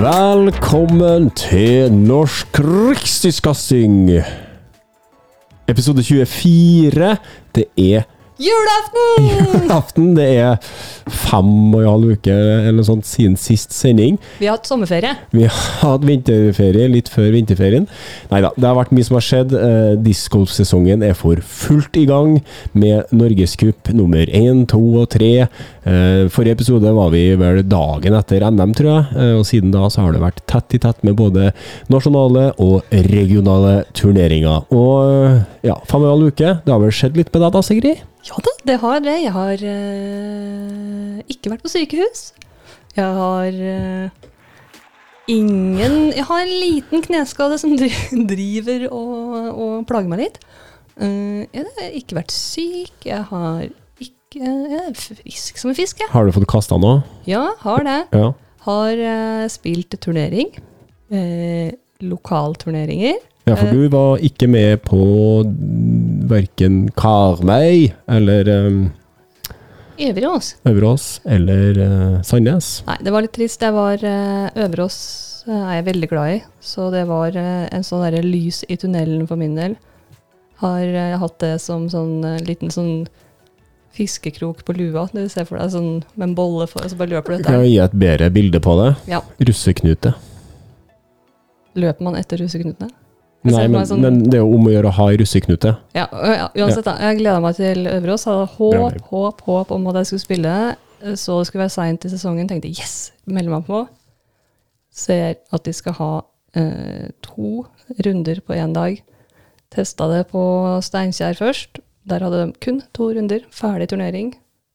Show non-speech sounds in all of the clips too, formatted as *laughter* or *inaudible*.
Velkommen til Norsk Rikstiskasting! Episode 24. Det er Julaften! *laughs* Julaften, Det er fem og en halv uke eller noe sånt siden sist sending. Vi har hatt sommerferie. Vi har hatt vinterferie litt før vinterferien. Nei da, det har vært mye som har skjedd. Eh, Discgolfsesongen er for fullt i gang med Norgescup nummer én, to og tre. Eh, forrige episode var vi vel dagen etter NM, tror jeg. Eh, og siden da så har det vært tett i tett med både nasjonale og regionale turneringer. Og eh, ja, fem og en halv uke. Det har vel skjedd litt med deg da, Sigrid? Ja da, det har det. Jeg har uh, ikke vært på sykehus. Jeg har uh, ingen Jeg har en liten kneskade som *laughs* driver og, og plager meg litt. Uh, jeg har ikke vært syk. Jeg har ikke Jeg er frisk som en fisk, jeg. Har du fått kasta noe? Ja, har det. Ja. Har spilt turnering. Lokalturneringer. Ja, for du var ikke med på verken Karmøy eller um, Øverås. Øverås eller uh, Sandnes. Nei, det var litt trist. Det var uh, Øverås uh, er jeg veldig glad i. Så det var eh, en sånn derre lys i tunnelen for min del. Har eh, hatt det som sånn eh, liten sånn fiskekrok på lua. Du ser for deg sånn med en bolle for, og så bare løper du etter. Kan jeg gi et bedre bilde på det? Ja. Russeknute. Løper man etter russeknutene? Nei, men, sånn- men det er jo om å gjøre å ha russeknute. Ja, ja uansett, da. Jeg gleda meg til Øverås. Hadde håp, håp, håp om at jeg skulle spille. Så det skulle være seint i sesongen. Tenkte yes, melder meg på. Ser at de skal ha eh, to runder på én dag. Testa det på Steinkjer først. Der hadde de kun to runder. Ferdig turnering.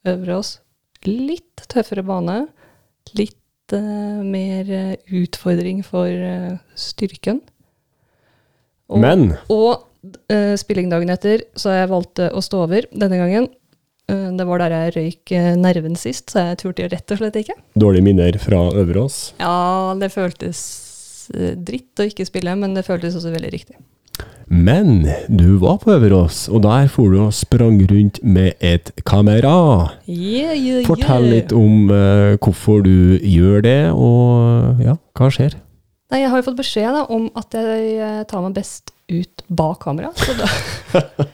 Øverås. Litt tøffere bane. Litt eh, mer eh, utfordring for eh, styrken. Og- Men og uh, spilling dagen etter, så jeg valgte å stå over denne gangen. Uh, det var der jeg røyk eh, nerven sist, så jeg turte rett og slett ikke. dårlige minner fra Øverås. Ja, det føltes eh, dritt å ikke spille, men det føltes også veldig riktig. Men du var på Øverås, og der for du og sprang rundt med et kamera. Yeah, yeah, Fortell yeah. litt om uh, hvorfor du gjør det, og ja, hva skjer? Nei, jeg har jo fått beskjed da, om at jeg eh, tar meg best ut bak kamera, så da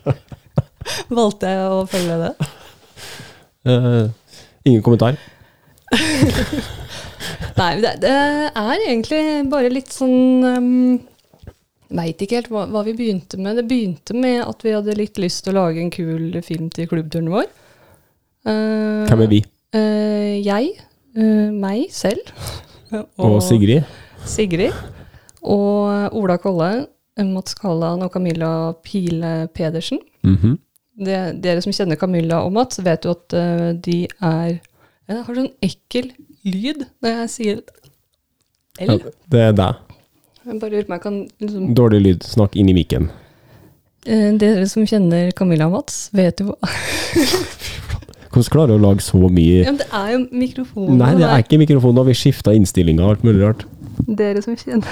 *laughs* valgte jeg å følge det. Uh, ingen kommentar? *laughs* Nei, det, det er egentlig bare litt sånn um, Veit ikke helt hva, hva vi begynte med. Det begynte med at vi hadde litt lyst til å lage en kul film til klubbturen vår. Uh, Hvem er vi? Uh, jeg. Uh, meg selv. Og Sigrid? Sigrid. Og Ola Kolle, Mats Kalland og Camilla Pile Pedersen. Mhm. Det, dere som kjenner Camilla og Mats, vet jo at uh, de er Jeg har sånn ekkel lyd når jeg sier L. Ja, det er deg. Jeg bare lurer på om jeg kan liksom Dårlig lyd. Snakk inn i mikken. Uh, Dere som kjenner Camilla og Mats, vet jo *laughs* Hvordan klarer du å lage så mye ja, men Det er jo mikrofonen. Nei, det er ikke mikrofonen. Vi skifta innstillinger og alt mulig rart. Dere som kjenner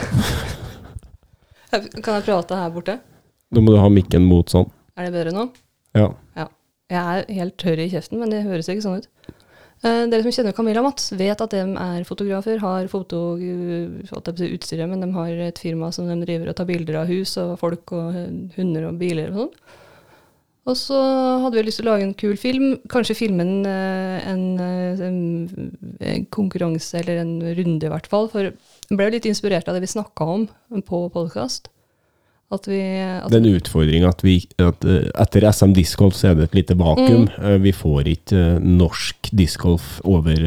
*laughs* Kan jeg prate her borte? Da må du ha mikken mot sånn. Er det bedre nå? Ja. Jeg er helt tørr i kjeften, men det høres ikke sånn ut. Eh, dere som kjenner Camilla og Mats, vet at de er fotografer, har fotoutstyret, men de har et firma som de driver og tar bilder av hus og folk og hunder og biler og sånn. Og så hadde vi lyst til å lage en kul film. Kanskje filme en, eh, en, eh, en, en konkurranse eller en runde, i hvert fall. For jeg ble litt inspirert av det vi snakka om på podkast. At vi at Det er en utfordring at, vi, at eh, etter SM discgolf så er det et lite vakuum. Mm. Eh, Vi får ikke eh, norsk discgolf over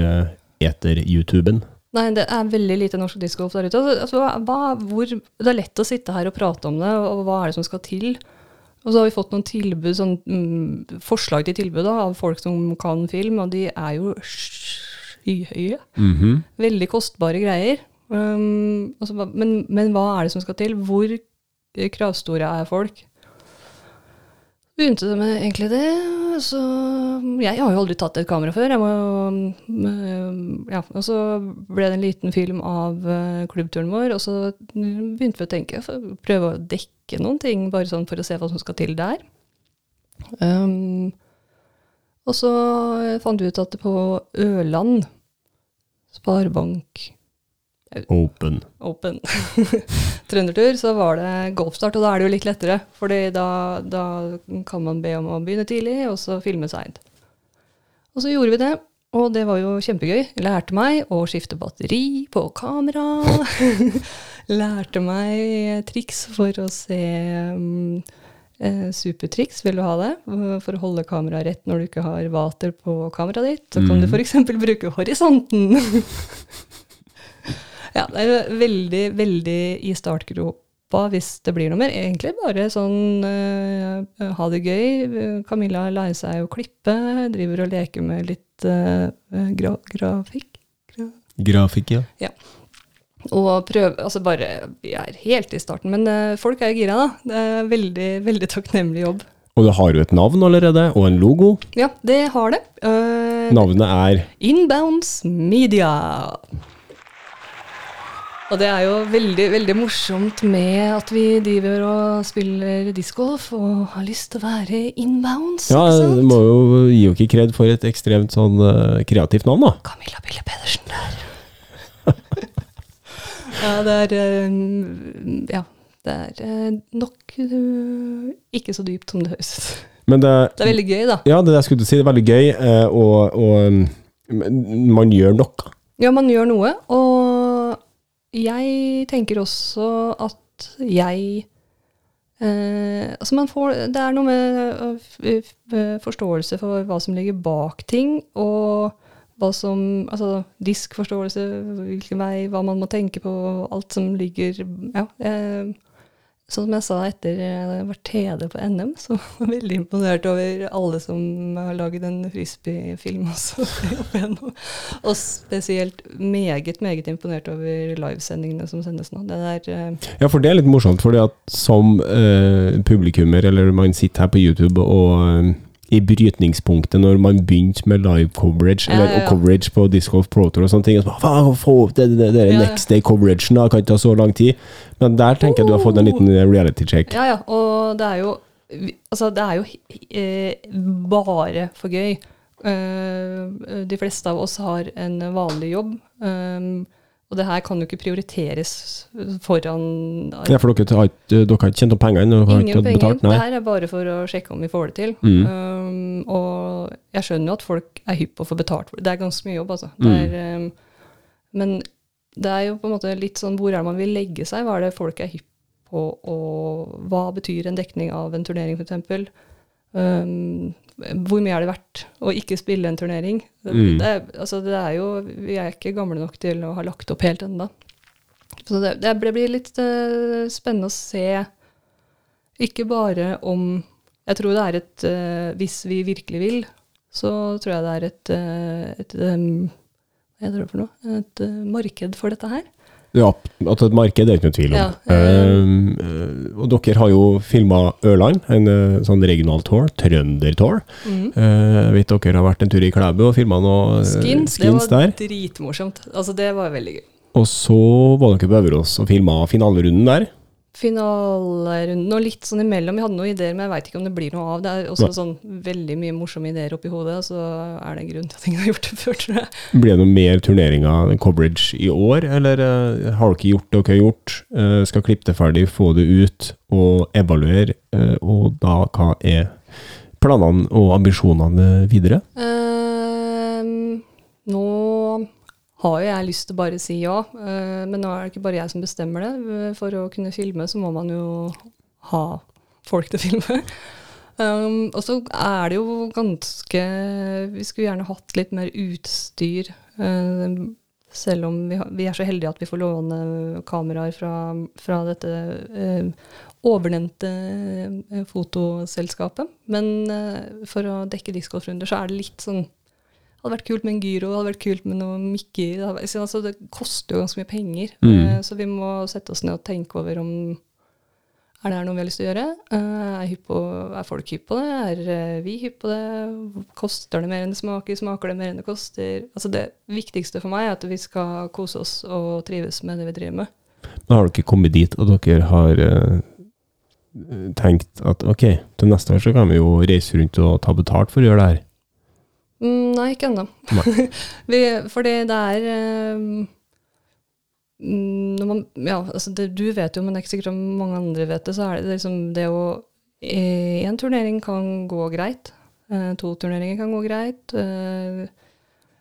eter-YouTuben. Nei, det er veldig lite norsk discgolf der ute. Altså, hva, hva- hvor, det er lett å sitte her og prate om det, og hva er det som skal til? Og så har vi fått noen tilbud, sånn, mm, forslag til tilbud da, av folk som kan film, og de er jo skyhøye. Mhm. Veldig kostbare greier. Um, altså, men, men hva er det som skal til? Hvor kravstore er folk? begynte det med egentlig det. Så jeg har jo aldri tatt et kamera før. Jeg må, øh, ja, og så ble det en liten film av øh, klubbturen vår, og så begynte vi å tenke prøve å dekke noen ting, bare sånn for å se hva som skal til der. Um, og så fant vi ut at på Ørland Sparebank Open. Open *laughs* trøndertur, så var det golfstart, og da er det jo litt lettere. fordi da, da kan man be om å begynne tidlig, og så filme seint. Og så gjorde vi det, og det var jo kjempegøy. Lærte meg å skifte batteri på kamera. *laughs* lærte meg triks for å se um, eh, supertriks. Vil du ha det? For å holde kameraet rett når du ikke har vater på kameraet ditt. Så kan du f.eks. bruke horisonten. *laughs* Ja, det er veldig, veldig i startgropa hvis det blir noe mer. Egentlig bare sånn uh, ha det gøy. Camilla lærer seg å klippe, driver og leker med litt uh, gra grafikk. Gra Grafikk, ja. ja. og prøve Altså bare Vi er helt i starten, men uh, folk er jo gira, da. Det er veldig, veldig takknemlig jobb. Og det har jo et navn allerede, og en logo. Ja, det har det. Uh, Navnet er Inbounds Media. Og det er jo veldig, veldig morsomt med at vi driver og spiller discgolf og har lyst til å være inbounds. Ja, du må jo gi jo ikke kred for et ekstremt sånn uh, kreativt navn, da. Camilla Bille Pedersen der. *laughs* ja, det er eh, Ja, det er eh, nok uh, ikke så dypt som det høres ut. Men det, Det er veldig gøy, da. ja, det jeg skulle si, det er veldig gøy, uh, og, og um, man gjør noe. Ja, man gjør noe, og jeg tenker også at jeg eh, Altså, man får Det er noe med eh, f- forståelse for hva som ligger bak ting, og hva som Altså diskforståelse, hvilken vei, hva man må tenke på, alt som ligger Ja. Eh, som jeg sa etter jeg var TD på NM, så *laughs* var jeg veldig imponert over alle som har laget en frisbee-film også. *laughs* Og spesielt meget, meget imponert over livesendingene som sendes nå. Der, eh, Ja, for det er litt morsomt, fordi at som eh, publikummer, eller man sitter her på YouTube og eh, i brytningspunktet når man begynte med live coverage, Ja, eller ja, ja. og coverage på Disc Golf Pro Tour og sånne ting, og så bare, få opp det, det, det, Ja, ja. next day coveragen, da, kan ikke ta så lang tid. Men der tenker jeg du har fått en liten reality check. ja, ja, og det er jo Altså, det er jo eh, bare for gøy. Eh, de fleste av oss har en vanlig jobb, eh, og det her kan jo ikke prioriteres foran Ja, for dere har ikke, dere har ikke tjent opp penger ennå? har Ingen ikke penger. betalt, Det her er bare for å sjekke om vi får det til. Mm. Um, og jeg skjønner jo at folk er hypp på å få betalt for det. Det er ganske mye jobb, altså. Mm. Er, um, men det er jo på en måte litt sånn hvor er det man vil legge seg? Hva er det folk er hypp på? Og hva betyr en dekning av en turnering, f.eks.? Um, hvor mye er det verdt å ikke spille en turnering? Mm. det, altså det er jo, vi er ikke gamle nok til å ha lagt opp helt ennå. Så det, det blir litt uh, spennende å se ikke bare om Jeg tror det er et uh, Hvis vi virkelig vil, så tror jeg det er et, uh, et um, Hva heter det for noe? Et marked for dette her. Ja, at et marked er det ikke noe tvil om. Ja. Um, og dere har jo filma Ørland, en eh, sånn regional tour, trønder-tour. Mm. Uh, jeg vet dere har vært en tur i Klæbu og filma noe Skins, skins det var der. dritmorsomt. Altså, det var veldig gøy. Og så var dere på Øverås og filma finalerunden der. Finalerunden og litt sånn imellom. Jeg hadde noen ideer, men jeg veit ikke om det blir noe av. Det er også Nei. sånn veldig mye morsomme ideer oppi hodet, og så er det en grunn til at ingen har gjort det før, tror jeg. Blir det noe mer turneringer, coverage, i år, eller uh, har dere gjort det dere har gjort? Uh, skal klippe det ferdig, få det ut og evaluere, uh, og da hva er planene og ambisjonene videre? Ehm, nå har jo jeg lyst til å bare si ja, eh, men nå er det ikke bare jeg som bestemmer det. Eh, For å kunne filme så må man jo ha folk til å *laughs* filme. Um, og så er det jo ganske Vi skulle gjerne hatt litt mer utstyr. Um, selv om vi, vi er så heldige at vi får låne kameraer fra, fra dette um, overnevnte fotoselskapet. Men uh, for å dekke discgolfrunder så er det litt sånn det hadde vært kult med en gyro, det hadde vært kult med noe mikker. Det, vært- altså, det koster jo ganske mye penger. Mm. Eh, så vi må sette oss ned og tenke over om Er det her noe vi har lyst til å gjøre? Eh, er, hypo, er folk hypp på det? Er eh, vi hypp på det? Koster det mer enn det smaker? Smaker det mer enn det koster? Altså Det viktigste for meg er at vi skal kose oss og trives med det vi driver med. Men har dere kommet dit at dere har uh, tenkt at ok, til neste år så kan vi jo reise rundt og ta betalt for å gjøre det her? Mm, nei, ikke ennå. *laughs* Fordi det er eh, mm, når man, ja, altså det, Du vet jo, men det er ikke sikkert om mange andre vet det, så er det liksom det å Én turnering kan gå greit. eh, to turneringer kan gå greit. eh,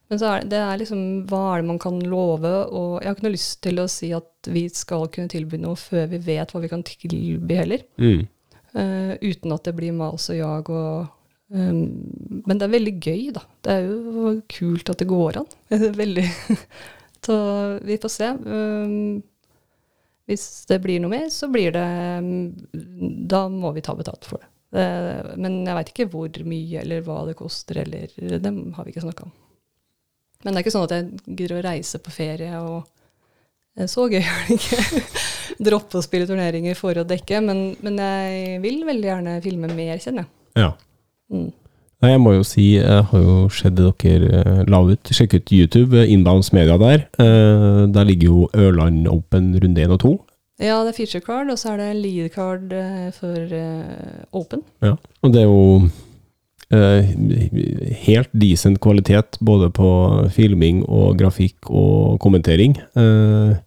men så er det, det er liksom Hva er det man kan love? Og jeg har ikke noe lyst til å si at vi skal kunne tilby noe før vi vet hva vi kan tilby heller. Mm. Eh, uten at det blir mas og jag og um, Men det er veldig gøy, da. Det er jo kult at det går an. *laughs* Veldig *laughs* Så vi får se. Um, hvis det blir noe mer, så blir det um, Da må vi ta betalt for det. det men jeg veit ikke hvor mye eller hva det koster, eller Det har vi ikke snakka om. Men det er ikke sånn at jeg gidder å reise på ferie og eh, Så gøy *laughs* er det ikke. Droppe å spille turneringer for å dekke, men, men jeg vil veldig gjerne filme mer, kjenner jeg. Ja. Mm. Nei, jeg må jo si, jeg har jo sett det dere eh, la ut. Sjekk ut YouTube, eh, Inbounds Media der. Eh, der ligger jo Ørland Open runde 1 og 2. Ja, det er feature card, og så er det lead card eh, for eh, Open. Ja. Og det er jo eh, helt decent kvalitet både på filming og grafikk og kommentering. Eh,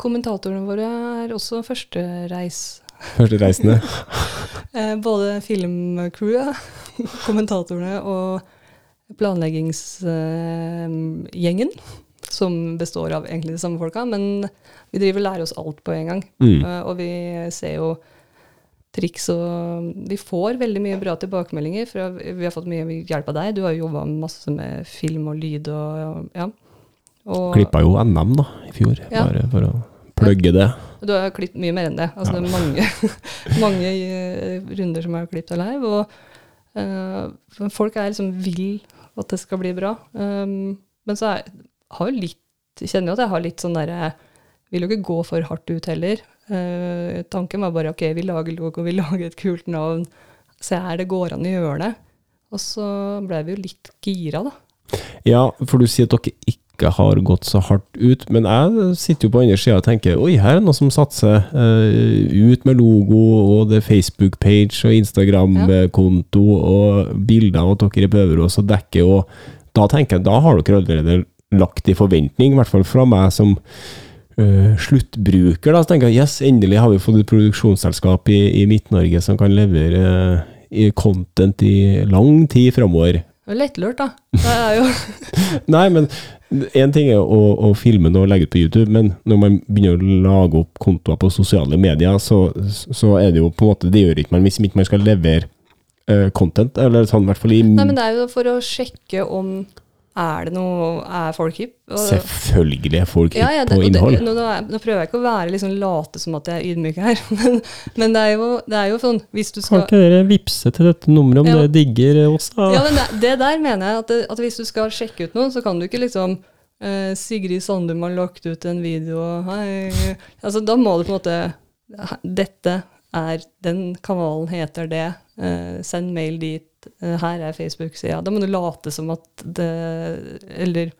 Kommentatorene våre er også førstereis. Første reisende. *laughs* Eh, både filmcrewet, kommentatorene og planleggingsgjengen, som består av egentlig de samme folka, men vi driver og lærer oss alt på en gang. Mm. Eh, og vi ser jo triks og Vi får veldig mye bra tilbakemeldinger. For vi har fått mye hjelp av deg. Du har jo jobba masse med film og lyd og ja. Og, Klippa jo NM da, i fjor, Ja. bare for å plugge det. Du har klippet mye mer enn det. Altså, Ja. Det er mange, *laughs* mange eh, runder som er klippet live. Og uh, folk er liksom vil at det skal bli bra. Um, men så er, har jo litt, kjenner jo at jeg har litt sånn derre Vil jo ikke gå for hardt ut heller. Uh, tanken var bare ok, vi lager logo, vi *laughs* lager et kult navn. Se her, det går an å gjøre det. Og så ble vi jo litt gira, da. Ja, for du sier at dere ikke har gått så hardt ut, men jeg sitter jo på andre sida og tenker oi, her er det noe som satser. Uh, ut med logo, og det er Facebook-page og Instagram-konto og bilder av at dere er på Øverås og dekker, og da tenker jeg, da har dere allerede lagt i forventning, i hvert fall fra meg som uh, sluttbruker. Da, så tenker jeg yes, endelig har vi fått et produksjonsselskap i, i Midt-Norge som kan levere uh, i content i lang tid framover. Er lettlurt, da. Det er jo *laughs* Nei, men én ting er å, å filme og legge ut på YouTube, men når man begynner å lage opp kontoer på sosiale medier, så, så er det jo på en måte Det gjør ikke man hvis ikke man skal levere uh, content, eller sånn i hvert fall i Nei, men det er jo for å sjekke om er det noe Er folk hypp? Selvfølgelig er folk Ja, ja, på innhold. nå, nå, nå prøver jeg ikke å være liksom late som at jeg er ydmyk her, *laughs* men, men det, er jo, det er jo sånn Hvis du skal... Kan ikke dere vippse til dette nummeret om Ja. dere digger oss? da? Ja, men det, det der mener jeg at, det, at hvis du skal sjekke ut noe, så kan du ikke liksom eh, Sigrid Sandum har lagt ut en video, hei Altså, da må du på en måte Dette er Den kanalen heter det. Eh, send mail dit. Uh, her er Facebook-sida. Da må du late som at det Eller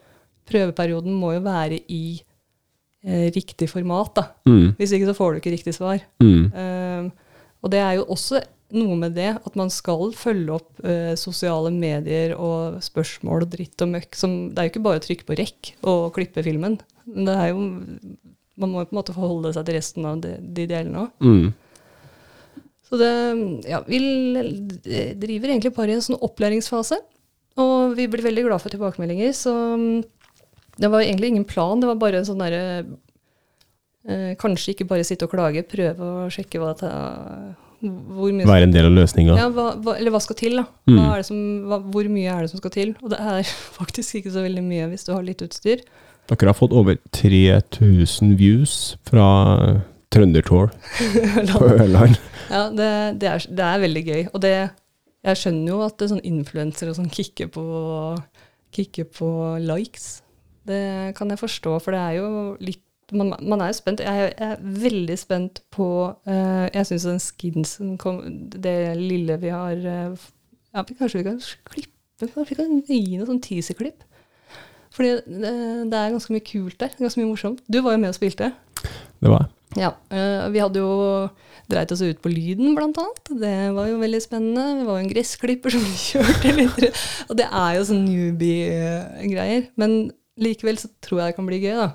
prøveperioden må jo være i uh, riktig format, da. Mm, Hvis ikke så får du ikke riktig svar. mm, og det er jo også noe med det at man skal følge opp sosiale medier og spørsmål og dritt og møkk. Som, det er jo ikke bare å trykke på rekk og klippe filmen. Men det er jo, man må jo på en måte forholde seg til resten av de, de delene òg. mm. Så det Ja, vi driver egentlig bare i en sånn opplæringsfase. Og vi blir veldig glad for tilbakemeldinger, så mm, det var egentlig ingen plan. Det var bare en sånn derre eh, Kanskje ikke bare sitte og klage, prøve å sjekke hva det hvor mye Være en del av løsninga. ja, hva, hva, Eller hva skal til, da? Mm. Som, hva, hvor mye er det som skal til? Og det er *laughs* faktisk ikke så veldig mye hvis du har litt utstyr. Dere har fått over 3000 views fra Trøndertour *laughs* på Ørland. Ja, det, det, er, det er veldig gøy. Og det, jeg skjønner jo at det sånn influensere som kicker på, kicker på likes. Det kan jeg forstå, for det er jo litt man, man er jo spent. Jeg, jeg er veldig spent på uh, Jeg syns den skinsen kom, Det lille vi har uh, ja, Kanskje vi kan klippe Kanskje vi kan gi noe sånn teaser-klipp? Fordi det, det er ganske mye kult der. Ganske mye morsomt. Du var jo med og spilte. Det var jeg. Ja, øh, vi hadde jo dreit oss ut på lyden, blant annet. Det var jo veldig spennende. Vi var jo en gressklipper som *laughs* kjørte litt. Og det er jo sånn newbie-greier. Men likevel så tror jeg det kan bli gøy, da.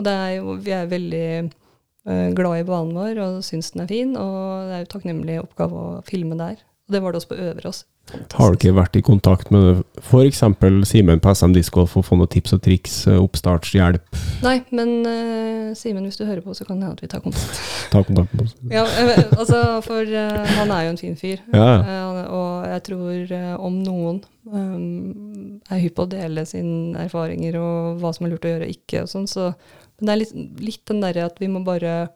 Og er jo, vi er veldig øh, glad i banen vår og syns den er fin. Og det er jo takknemlig oppgave å filme der. Og det var det også på Øverås. Har du ikke vært i kontakt med f.eks. Simen på SM Discgolf for å få noen tips og triks, eh, oppstartshjelp? Nei, men uh, Simen, hvis du hører på, så kan det hende at vi tar kontakt. Ta kontakt med oss. Ja, altså, for uh, han er jo en fin fyr. Ja. Eh, og jeg tror om noen um, er hypp på å dele sine erfaringer og hva som er lurt å gjøre og ikke. og sånn, så Men det er litt, litt den derre at vi må bare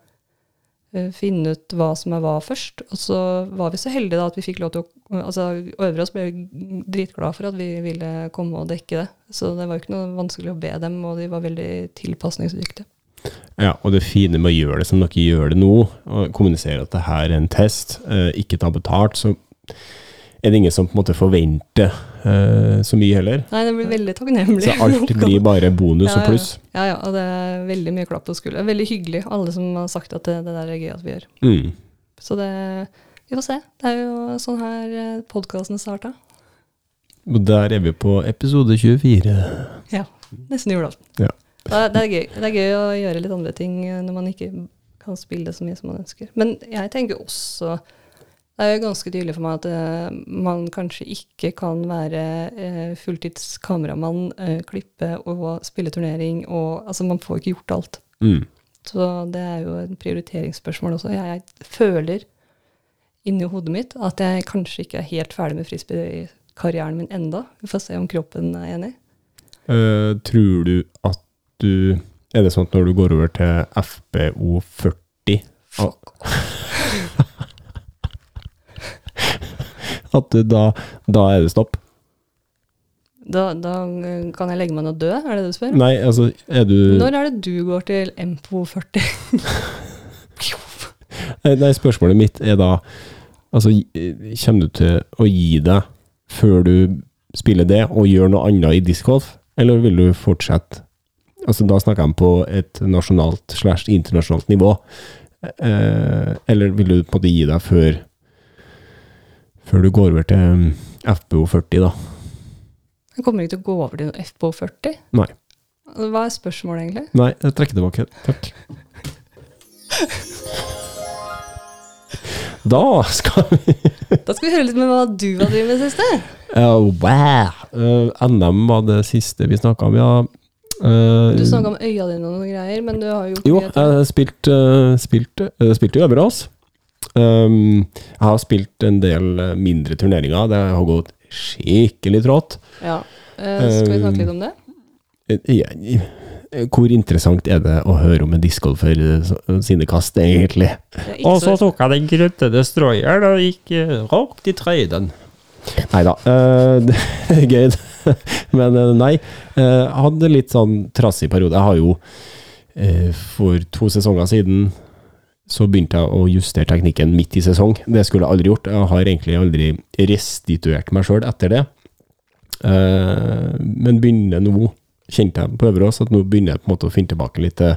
finne ut hva som er hva først. Og så var vi så heldige da at vi fikk lov til å altså Øverås ble dritglade dritglad for at vi ville komme og dekke det. Så det var jo ikke noe vanskelig å be dem, og de var veldig tilpasningsdyktige. Ja, og det fine med å gjøre det som dere gjør det nå, og kommunisere at det her er en test, eh, ikke ta betalt, så er det ingen som på en måte forventer eh, så mye heller. Nei, det blir veldig takknemlig. Så alt *laughs* blir bare bonus og pluss. Ja, ja, og det er veldig mye klapp på skulderen. Veldig hyggelig, alle som har sagt at det, det der er gøy at vi gjør. Mm. Så det Vi får se. Det er jo sånn her podkasten starta. Og der er vi på episode 24. Ja. Nesten julaften. Ja. Det, er- er gøy. Det er gøy å gjøre litt andre ting eh, når man ikke kan spille så mye som man ønsker. Men jeg tenker også Det er jo ganske tydelig for meg at uh, man kanskje ikke kan være uh, fulltids kameramann, eh, klippe og spille turnering og Altså, man får ikke gjort alt. Mm. Så det er jo et prioriteringsspørsmål også. Jeg, jeg føler inni hodet mitt at jeg kanskje ikke er helt ferdig med frisbee-karrieren min enda. Vi får se om kroppen er enig. Tror du at du Er det sånn at når du går over til FBO 40 Fuck. At da, da er det stopp? Da, da eh, kan jeg legge meg ned og dø, er det det du spør? Nei, altså, er du Når er det du går til MPO 40? *laughs* Nei, Nei, spørsmålet mitt er da Altså, kommer du til å gi deg før du spiller det, og gjør noe annet i discgolf, eller vil du fortsette Altså, da snakker jeg om på et nasjonalt slash internasjonalt nivå. Eh, eller vil du på en måte gi deg før Før du går over til um, FBO 40, da? Jeg kommer ikke til å gå over til noe FPO 40. Nei. Hva er spørsmålet, egentlig? Nei, jeg trekker tilbake. Takk. Da skal vi *laughs* Da skal vi høre litt med hva du har drevet med siste. Ja, wow. Uh, NM var det siste vi snakka om, ja. Uh, Du snakka om øya dine og noen greier, men du har jo Jo, jeg spilte spilt, uh, spilt, uh, spilt i Øverås. Um, jeg har spilt en del eh, mindre turneringer. Det har gått skikkelig trått. Ja. Uh, skal vi snakke litt om det? Eh, Hvor interessant er det å høre om en discgolfer sine kast, egentlig? Er så- tok jeg den grønne destroyeren og gikk uh, rakt i trøyden. Nei da, *laughs* er gøy. *laughs* Men nei. eh, Jeg hadde litt sånn trassig periode. Jeg har jo eh, for to sesonger siden så begynte jeg å justere teknikken midt i sesong. Det skulle jeg aldri gjort. Jeg har egentlig aldri restituert meg sjøl etter det. Eh, men begynner nå, kjente jeg på Øverås, at nå begynner jeg på en måte å finne tilbake litt til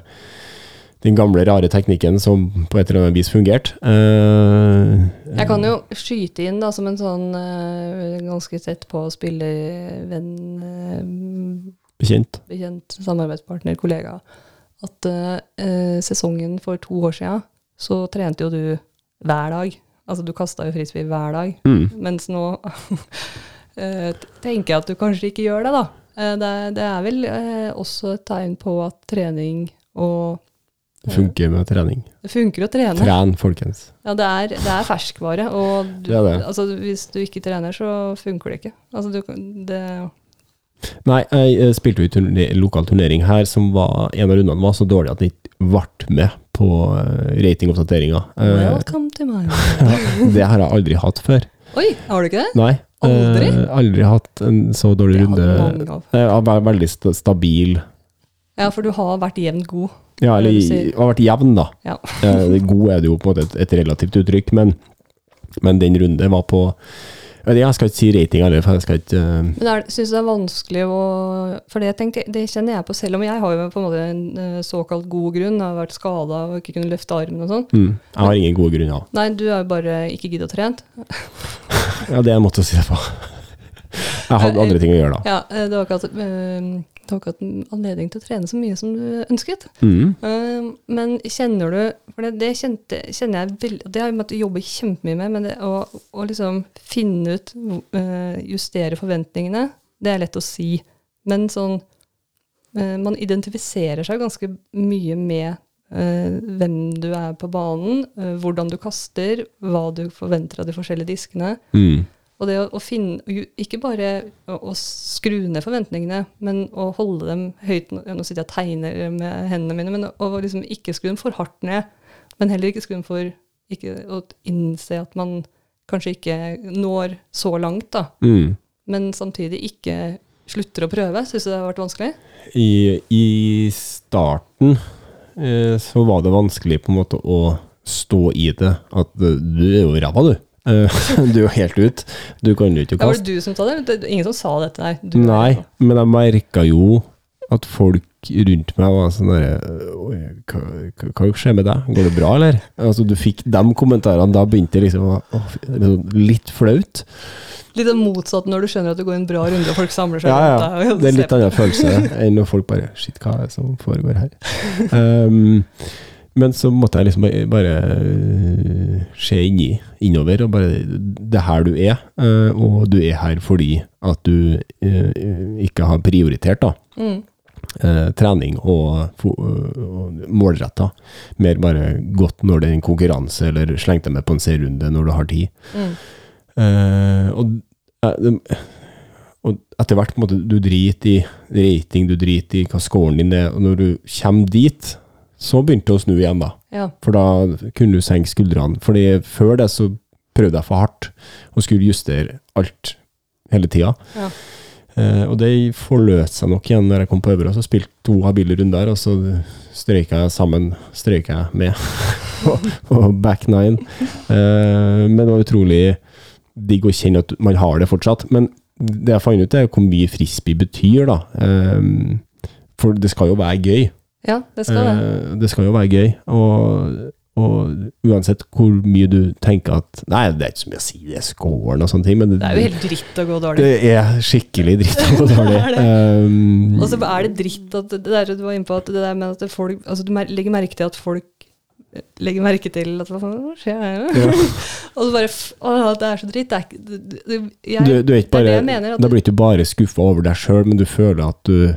den gamle, rare teknikken som på et eller annet vis fungerte. Eh, Jeg kan jo skyte inn da, som en sånn eh, ganske tett på spillervenn, uh, bekjent. bekjent samarbeidspartner, kollega, at eh, sesongen for to år siden, så trente jo du hver dag. Altså du kasta jo frisbee hver dag. Mm. Mens nå *laughs* eh, tenker jeg at du kanskje ikke gjør det, da. Eh, det, det er vel eh, også et tegn på at trening og Det funker med trening. Det funker å trene. Tren, folkens. Ja, det er, det er ferskvare, og du, Det det. Altså, hvis du ikke trener, så funker det ikke. Altså, du, det, Nei, jeg spilte jo i turne lokal turnering her, som var en av rundene var så dårlig at jeg ikke ble med på eh, ratingoppdateringa. Eh, Welcome to my *laughs* det har jeg aldri hatt før. Oi, har du ikke det? Nei. Aldri? eh, aldri hatt en så dårlig runde. hadde. Jeg har vært veldig stabil. Ja, for du har vært jevnt god. Ja, eller sier. har vært jevn, da. Ja. Eh, God er det jo på en måte et, et relativt uttrykk, men, men den runde var på jeg skal ikke si rating heller, for jeg skal ikke uh... Men syns det er vanskelig å For det, tenkte, det kjenner jeg på selv om jeg har jo på en måte en eh, såkalt god grunn. Jeg har vært skada og ikke kunnet løfte armen og sånn. mm, Jeg har ingen gode grunner. Nei, du har jo bare ikke giddet å trent. *laughs* Ja, det er en måte å si det på. Jeg hadde andre ting å gjøre da. Ja, eh, det var ikke at, eh, du har ikke hatt anledning til å trene så mye som du ønsket. Mm. Eh, men kjenner du For det, det kjente, kjenner jeg veldig Det har jeg måttet jobbe kjempemye med, men det å, å liksom finne ut eh, Justere forventningene, det er lett å si. Men sånn eh, Man identifiserer seg ganske mye med eh, hvem du er på banen, hvordan du kaster, hva du forventer av de forskjellige diskene. Mm. Og det å, å finne Ikke bare å, å skru ned forventningene, men å holde dem høyt Nå sitter jeg og tegner med hendene mine, men å liksom ikke skru dem for hardt ned. Men heller ikke skru dem for ikke, Å innse at man kanskje ikke når så langt, da. Mm. Men samtidig ikke slutter å prøve. Syns du det har vært vanskelig? I, I starten eh, så var det vanskelig på en måte å stå i det. At eh, du er jo ræva, du. Eh, *laughs* du er jo helt ut. Du kan jo ikke Ja, var det du som sa det? Ingen som sa dette, nei. Du, Nei, men jeg merka jo at folk rundt meg var sånn derre hva, hva, skjer med deg? Går det bra, eller? Altså, du fikk de kommentarene. Da begynte det liksom å sånn litt flaut. Litt sånn motsatt når du skjønner at det går en bra runde, og folk samler seg Ja, rundt deg. Det er en litt annen følelse enn når folk bare Shit, hva er det som foregår her? Um, *laughs* men så måtte jeg liksom bare, øh, se inni, innover, og bare Det er her du er, øh, og du er her fordi at du øh, ikke har prioritert, da. Mm. eh, trening og, og målretta. Mer bare godt når det er en konkurranse, eller slengt deg med på en serunde når du har tid. Mm. Eh, og, eh, og etter hvert på en måte, du driter i rating, du driter i hva scoren din er, og når du kommer dit, så begynte det å snu igjen, da. Ja. For da kunne du senke skuldrene. Fordi før det så prøvde jeg for hardt, og skulle justere alt hele tida. Ja. Eh, og det forløste seg nok igjen når jeg kom på Øvre, så spilte to habile runder, og så strøyka jeg sammen, Strøyka jeg med *laughs* og på back nine. Eh, men det var utrolig digg å kjenne at man har det fortsatt. Men det jeg fant ut, er hvor mye frisbee betyr, da. Eh, for det skal jo være gøy. Ja, det skal det. Eh, det skal jo være gøy. Og, og uansett hvor mye du tenker at Nei, det er ikke så mye å si, det er scoren og sånne ting, men det, Det er jo helt dritt å gå dårlig. det er skikkelig dritt å gå dårlig. *laughs* Det er det. Um, Og så er det dritt at det der du var inne på, at det der med at folk Altså du legger merke til at folk eh, legger merke til at hva faen skjer her? Ja. *laughs* og så bare Å, det er så dritt. Det er ikke jeg, du, du er ikke det er bare, det jeg mener, at Da blir du ikke bare skuffa over deg sjøl, men du føler at du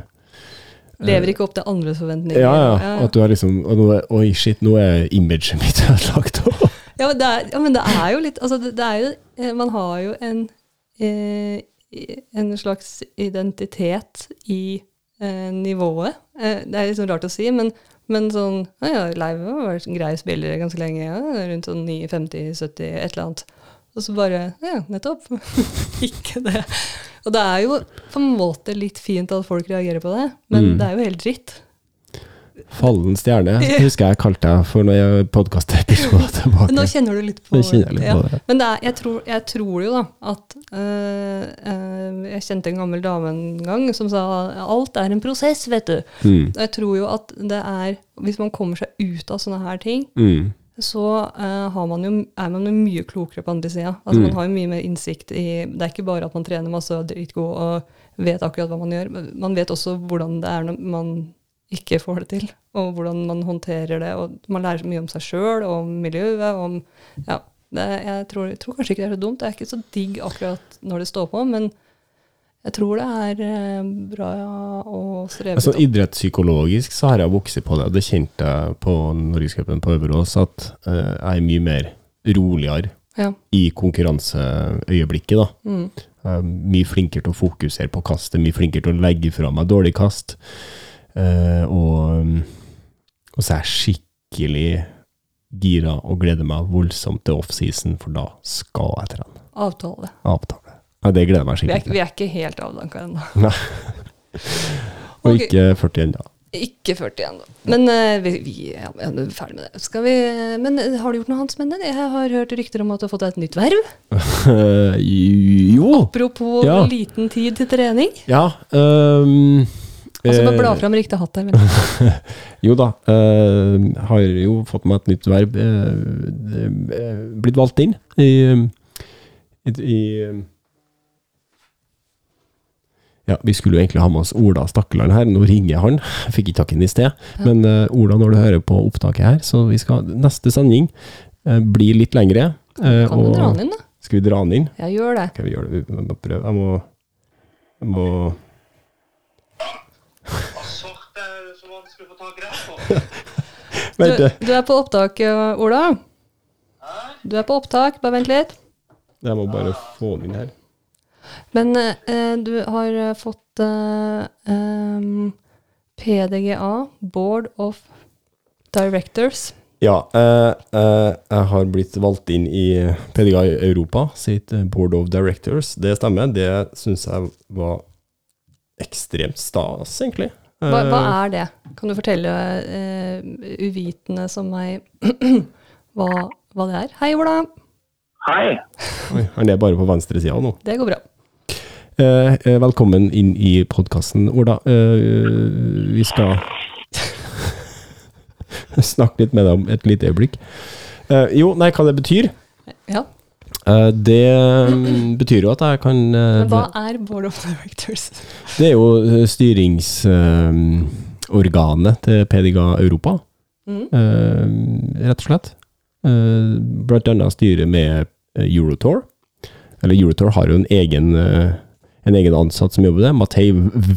lever ikke opp til andres forventninger. ja, ja, at du er liksom Oi, shit, nå er imaget mitt *laughs* ødelagt. Ja, men det er, ja, men det er jo litt Altså, det, det er jo eh, Man har jo en eh, en slags identitet i eh, nivået. Eh, det er litt sånn rart å si, men, men sånn ja, ja, Leiv har vært en grei spiller ganske lenge. Ja, rundt sånn 9-50-70, et eller annet. Og så bare Ja, nettopp. *laughs* ikke det. Og det er jo på en måte litt fint at folk reagerer på det, men Mm. det er jo helt dritt. Fallen stjerne, *laughs* husker jeg kalte deg for når jeg podkasta episoder *laughs* tilbake. Nå kjenner du litt på litt ja. på det. Men det er, jeg, tror, jeg tror jo da at øh, øh, Jeg kjente en gammel dame en gang som sa alt er en prosess, vet du. Mm. Og Jeg tror jo at det er Hvis man kommer seg ut av sånne her ting, Mm. Så uh, har man jo, er man jo mye klokere på andre sida. Altså, Mm. Man har jo mye mer innsikt i Det er ikke bare at man trener masse og er dritgod og vet akkurat hva man gjør, men man vet også hvordan det er når man ikke får det til, og hvordan man håndterer det. og Man lærer så mye om seg sjøl, om miljøet, om Ja. Det, jeg, tror, jeg tror kanskje ikke det er så dumt. Det er ikke så digg akkurat når det står på, men jeg tror det er eh, bra å streve Altså, ut. idrettspsykologisk så har jeg vokst på det. Det kjente jeg på Norgescupen på Øverås, at eh, jeg er mye mer roligere Ja. i konkurranseøyeblikket. da. Mm. Mye flinkere til å fokusere på kastet, mye flinkere til å legge fra meg dårlig kast. Eh, og, og så er jeg skikkelig gira og gleder meg voldsomt til offseason, for da skal jeg trene. Avtale. Avtale. Ja, det gleder jeg meg Vi skikkelig til. vi er ikke helt avdanka ennå. *laughs* Og okay. ikke 40 ennå. Ikke 40 ennå. Men uh, vi, vi ja, er ferdig med det. Skal vi, men eh, har du gjort noe annet spennende? Jeg har hørt rykter om at du har fått deg et nytt verv. Eh, *laughs* jo Apropos Ja. liten tid til trening. Ja. Um, Altså bare eh, bla fram riktig hatt her. *laughs* Jo da, Uh, har jo fått meg et nytt verv. eh, eh, blitt valgt inn i, i, i Ja, vi skulle jo egentlig ha med oss Ola Stakkeland her. Nå ringer han. Jeg fikk ikke tak i ham i sted. Men uh, Ola, når du hører på opptaket her, så vi skal Neste sending uh, blir litt lengre. Uh, Kan du og- dra den inn, da? Skal vi dra den inn? Ja, gjør det. Skal vi gjøre det? Vi må prøve. Jeg må, jeg må *laughs* Du, du er på opptak, Ola. Du er på opptak, bare vent litt. jeg må bare få den inn her. Men eh, du har eh, fått eh, em, PDGA, Board of Directors. Ja, eh, eh, jeg har blitt valgt inn i PDGA Europa sitt Board of Directors. Det stemmer. Det syns jeg var ekstremt stas, egentlig. Hva, hva er det? Kan du fortelle eh, uvitende som meg *clears throat* hva, hva det er? Hei, Ola. Hei. Oi, han er bare på venstre sida nå. Det går bra. Eh, eh, velkommen inn i podkasten, Ola. Eh, vi skal *laughs* snakke litt med deg om et lite øyeblikk. Eh, jo, nei, hva det betyr? Ja. Eh, det mm, betyr jo at jeg kan Men hva er Board of Directors? Det er jo styringsorganet til PDGA Europa, Mm. eh, rett og slett. Eh, blant annet styret med Eurotour. Eller Eurotour har jo en egen, en egen ansatt som jobber der, det,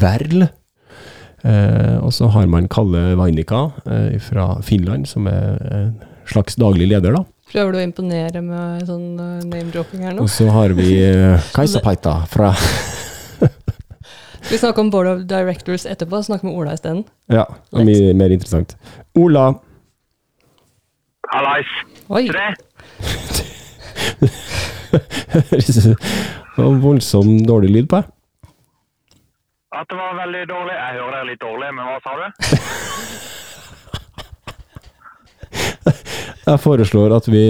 Werl. Eh, og så har man Kalle Vainika eh, fra Finland, som er en slags daglig leder, da. Prøver du å imponere med sånn eh, name-dropping her nå? Og så har vi eh, *laughs* Kajsa-Paita fra vi snakker om Board of Directors etterpå? snakker med Ola isteden. Ja, det er mye mer interessant. Ola, Hallais. Oi! Til *laughs* *laughs* det? var voldsomt dårlig lyd på deg. At det var veldig dårlig. Jeg hører deg litt dårlig, men hva sa du? *laughs* Jeg foreslår at vi,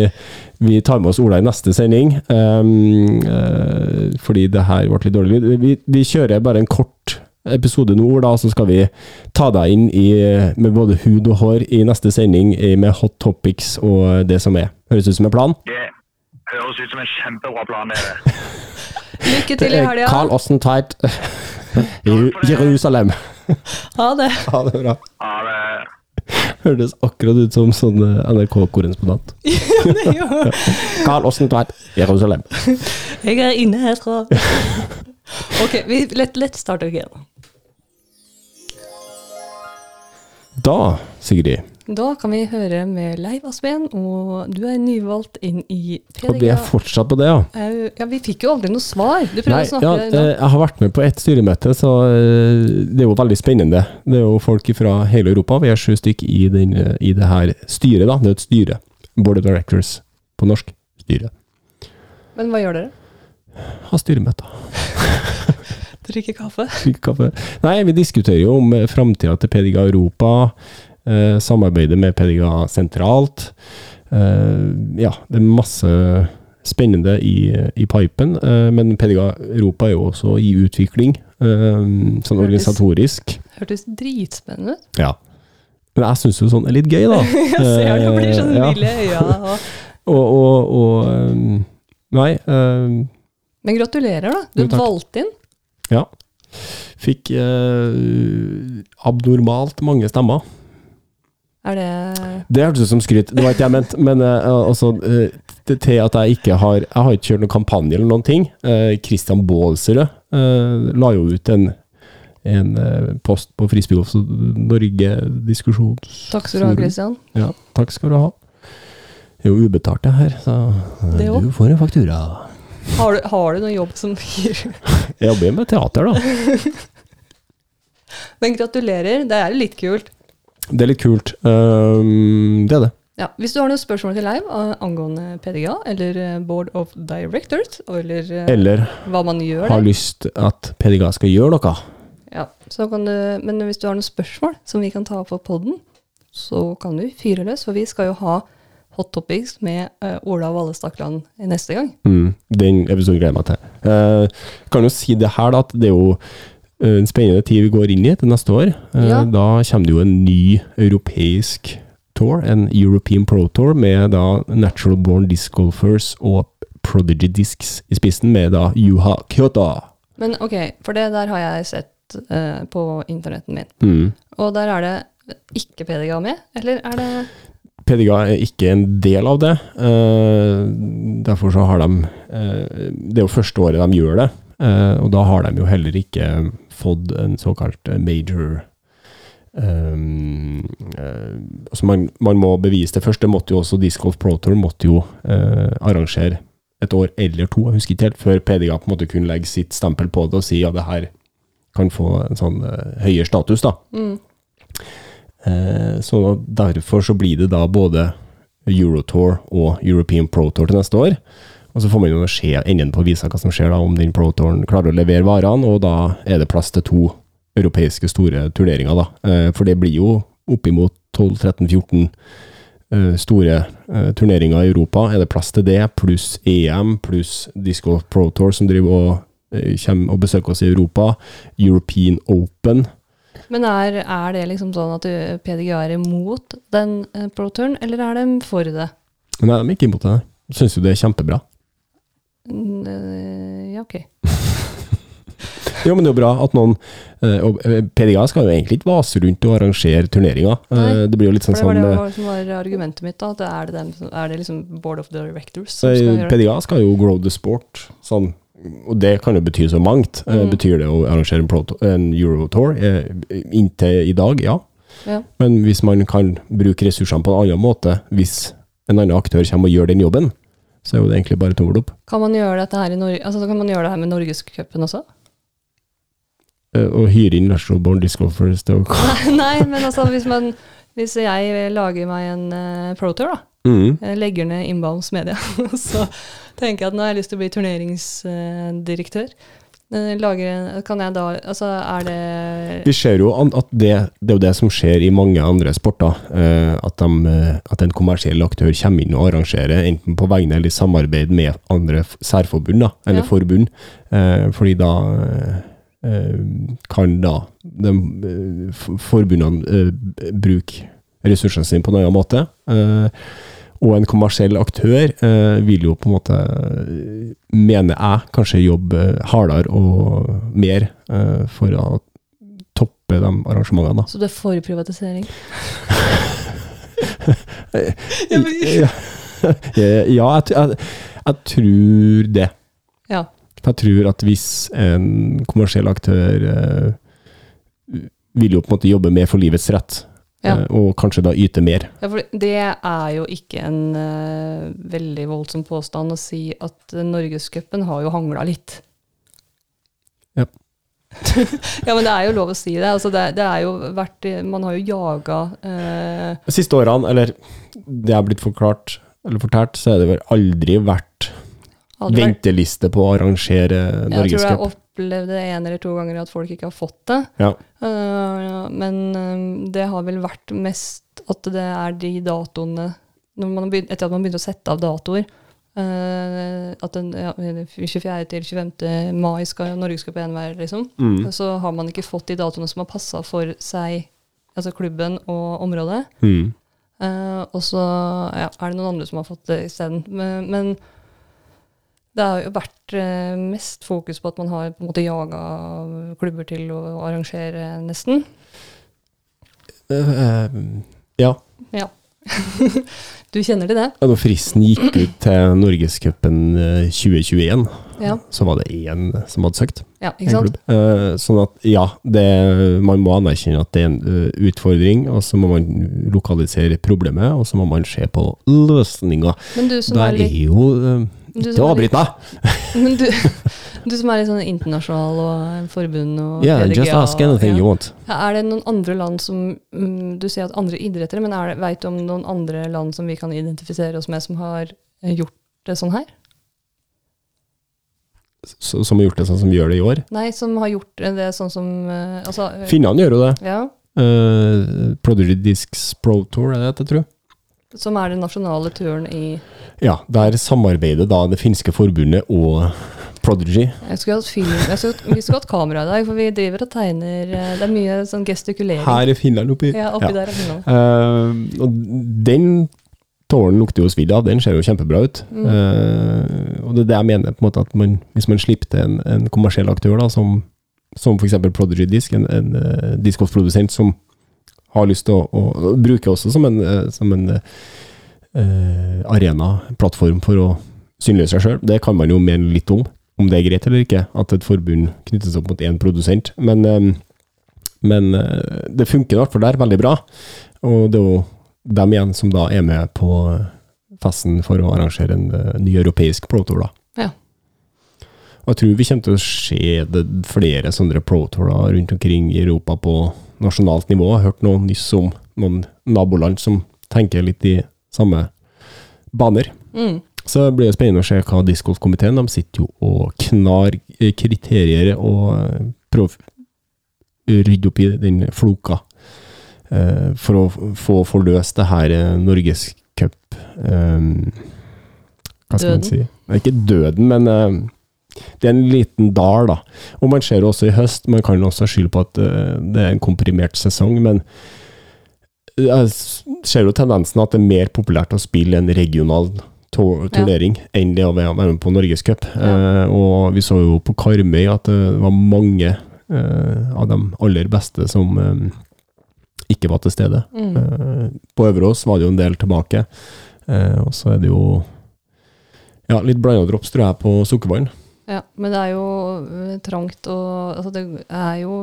vi tar med oss Ola i neste sending, um, uh, fordi det her ble litt dårlig lyd. Vi, vi kjører bare en kort episode nå, Ola, så skal vi ta deg inn i, med både hud og hår i neste sending i- med hot topics og det som er. Høres ut som en plan? Det høres ut som en kjempebra plan, dere. *laughs* Lykke til i helga. Carl Osten Tveit Jerusalem. Ha det. Ha det bra. Ha det... Hørtes akkurat ut som sånn eh, NRK-korrespondent. *laughs* Carl Osten Tveit, Jerusalem. Jeg er inne herfra. Ok, vi, let, lett start again. Da, Sigrid, Da kan vi høre med Leiv Aspen, og du er nyvalgt inn i og det er fortsatt på det, ja. Au, Ja, vi fikk jo aldri noe svar. Du prøver Nei, å snakke ja, nå. eh, jeg har vært med på ett styremøte, så eh, det er jo veldig spennende. Det er jo folk fra hele Europa. Vi er sju stykk i, den, eh, i det her styret, da. Det er et styre. Board of Directors på norsk. Styre. Men hva gjør dere? Ha styremøter. *laughs* Drikke kaffe? Drikke kaffe. Nei, vi diskuterer jo om eh, framtida til PDG Europa. Eh, samarbeidet med PDGA sentralt. Eh, ja, det er masse spennende i, i pipen, eh, men PDGA Europa er jo også i utvikling, sånn organisatorisk. Hørtes dritspennende ut. Ja. Men jeg syns jo sånn er litt gøy, da. *laughs* Jeg ser du blir sånn ja. vill i øya. *laughs* Og... Og, og, og Nei. eh, Men gratulerer, da. Du Jo, er inn. ja. Fikk eh, abnormalt mange stemmer. Er det Det hørtes ut som skryt, det var ikke jeg ment, men uh, altså uh, til at jeg ikke har Jeg har ikke kjørt noen kampanje eller noen ting. Uh, Christian Baalsrød eh, la jo ut en, en eh, post på Frisbeegolf Norge-diskusjon. Takk skal du ha, Christian. Ja, takk skal du ha. Det er jo ubetalt, det her, så Det du får en faktura. Har du, har du noen jobb som gir Jeg jobber med teater, da. *laughs* Men gratulerer, det er litt kult. Det er litt kult. Um, det er det. Ja, Hvis du har noen spørsmål til Leiv eh, angående PDGA eller eh, Board of Directors, eller, eh, Eller hva man gjør Eller har det. lyst at PDGA skal gjøre noe. ja, Så kan du, men hvis du har noen spørsmål som vi kan ta opp på podden, så kan du fyre løs, for vi skal jo ha Hot Topics med uh, Ola Valle Stakland neste gang. Mm, den episoden gleder jeg meg til. Uh, kan jo si det her, da, at det er jo en spennende tid vi går inn i til neste år. Eh, Ja. Da kommer det jo en ny europeisk tour, en European Pro Tour, med da Natural Born Disc Golfers og Prodigy Discs i spissen, med da Juha Kyoto. Men ok, for det der har jeg sett uh, på internetten min. Mm. Og der er det ikke PDGA med, eller er det PDGA er ikke en del av det. Uh, derfor så har de uh, Det er jo første året de gjør det, Uh, og da har de jo heller ikke fått en såkalt eh, major um, uh, altså man, man må bevise det først. Det måtte jo også Disc Golf Pro Tour måtte jo uh, arrangere et år eller to, jeg husker ikke helt, før PDGA på en måte kunne legge sitt stempel på det og si ja, det her kan få en sånn uh, høyere status, da. mm. Så derfor så blir det da både Eurotour og European Pro Tour til neste år. Og så får man jo se enden på visa hva som skjer da, om den Protoren klarer å levere varene, og da er det plass til to europeiske store turneringer, da. Eh, for det blir jo oppimot 12-13-14 eh, store eh, turneringer i Europa. Er det plass til det, pluss EM, pluss Disco Pro Tour som driver og kommer og besøker oss i Europa, European Open. Men er, er det liksom sånn at du- PDGA er imot den pro-turen, eller er de for det? Nei, de er ikke imot det. Syns jo det er kjempebra. Eh, ja, ok. *laughs* Jo, men det er jo bra at noen eh, og eh, PDGA skal jo egentlig ikke vase rundt og arrangere turneringer. Nei, det blir jo litt sånn sånn det var det som var argumentet mitt, da. At det er, det dem, er det liksom board of directors som skal gjøre? PDGA skal jo grow the sport, sånn, og det kan jo bety så mangt. Mm. betyr det å arrangere en, en Eurotour? Inntil i dag, ja. Ja. Men hvis man kan bruke ressursene på en annen måte, hvis en annen aktør kommer og gjør den jobben, så er jo det egentlig bare tommel opp. Kan man gjøre dette her i Nor Altså, kan man gjøre det her med Norgescupen også? Å og hyre inn National Born Disc Golfers til å *laughs* Nei, men altså hvis, man, hvis jeg lager meg en uh, pro-tour, da. mm. Jeg legger ned Inbounds Media, *laughs* så tenker jeg at nå har jeg lyst til å bli turneringsdirektør. Eh, lager Kan jeg da Altså, er det Vi ser jo at det, det er jo det som skjer i mange andre sporter. Eh, at, de, eh, at en kommersiell aktør kommer inn og arrangerer, enten på vegne eller i samarbeid med andre særforbund, da, eller Ja. forbund. Eh, fordi da eh, kan da de eh, forbundene eh, bruke ressursene sine på en annen måte. Eh, og en kommersiell aktør eh, vil jo på en måte, eh, mener jeg, kanskje jobbe hardere og mer eh, for å toppe de arrangementene. da. Så det er for privatisering? *laughs* Ja, *laughs* ja jeg, jeg, jeg tror det. Ja. Jeg tror at hvis en kommersiell aktør eh, vil jo på en måte jobbe mer for livets rett, Ja. eh, og kanskje da yte mer. Ja, for det er jo ikke en uh, veldig voldsom påstand å si at Norgescupen har jo hangla litt. Ja. *laughs* ja, men det er jo lov å si det. Altså det, det er jo vært Man har jo jaga uh, De siste årene, eller det er blitt forklart, eller fortalt, så har det vel aldri vært aldri. venteliste på å arrangere Jeg tror jeg Norgescup. det en eller to ganger at folk ikke har fått det. Ja. Eh, men eh, det har vel vært mest at det er de datoene når man begynt, Etter at man begynte å sette av datoer eh, At den ja, 24. til 25. mai skal på 1 vei liksom. Mm. Så har man ikke fått de datoene som har passa for seg, altså klubben og området. Mm. Og så ja, er det noen andre som har fått det isteden. Men, men det har jo vært eh, mest fokus på at man har på en måte jaga klubber til å arrangere, nesten. Eh, ja. Ja. *laughs* du kjenner til det? Ja, Når fristen gikk ut til Norgescupen eh, 2021, Ja. så var det én som hadde søkt. ja ikke sant? Eh, sånn at ja, det, man må anerkjenne at det er en utfordring, og så må man lokalisere problemet, og så må man se på løsninger. Men du som Der er er jo eh, du det litt, meg! *laughs* men du, du som er litt sånn internasjonal og forbund og Yeah, PDGA, just ask anything ja. you want. Er det noen andre land som mm, Du sier at andre idretter, men veit vet du om noen andre land som vi kan identifisere oss med, som har eh, gjort det sånn her? så, som har gjort det sånn som vi gjør det i år. Nei, som har gjort det sånn som eh, Altså eh, Finnene gjør jo det. Ja. Uh, Prodigy Discs Pro Tour, er det det, tror jeg? Som er den nasjonale turen i Ja, der samarbeider da det finske forbundet og Prodigy. Jeg skulle hatt film jeg skulle, Vi skulle hatt kamera i dag, for vi driver og tegner eh, Det er mye sånn gestikulering. Her i Finland oppi. Ja, oppi Ja. der er Finland. Eh, og den tårnen lukter jo svidd av, den ser jo kjempebra ut. Mm. Uh, og det er det jeg mener, på en måte at man, hvis man slipper til en, en kommersiell aktør, da, som, som f.eks. Prodigy Disc, en, en uh, discgolfprodusent som har lyst til å, å, bruke også som en, eh, som en eh, arena, plattform for å synliggjøre seg sjøl. Det kan man jo mene litt om, om det er greit eller ikke, at et forbund knyttes opp mot én produsent. Men, eh, men eh, det funker i hvert fall der veldig bra. Og det er jo dem igjen som da er med på festen for å arrangere en eh, ny europeisk Pro Tour, da. Ja. Og jeg tror vi kommer til å se flere sånne Pro Tourer rundt omkring i Europa på nasjonalt nivå. Jeg har hørt noe nyss om noen naboland som tenker litt i samme baner. Mm. Så det blir jo spennende å se hva discgolfkomiteen De sitter jo og knar eh, kriterier og eh, prøver å rydde opp i den floka eh, for å få forløst det her Norgescup eh, Hva skal man Døden? si? Ikke døden, men det er en liten dal, da. Og man ser også i høst, man kan også skylde på at eh, det er en komprimert sesong, men jeg ser jo tendensen at det er mer populært å spille en regional turnering ja. enn det å være med på Norgescup. Eh, og vi så jo på Karmøy at det var mange eh, av de aller beste som eh, ikke var til stede. Mm. Eh, på Øverås var det jo en del tilbake. Eh, og så er det jo ja, litt blanda drops, tror jeg, på Sukkervann. Ja, men det er jo øh, trangt og altså Det er jo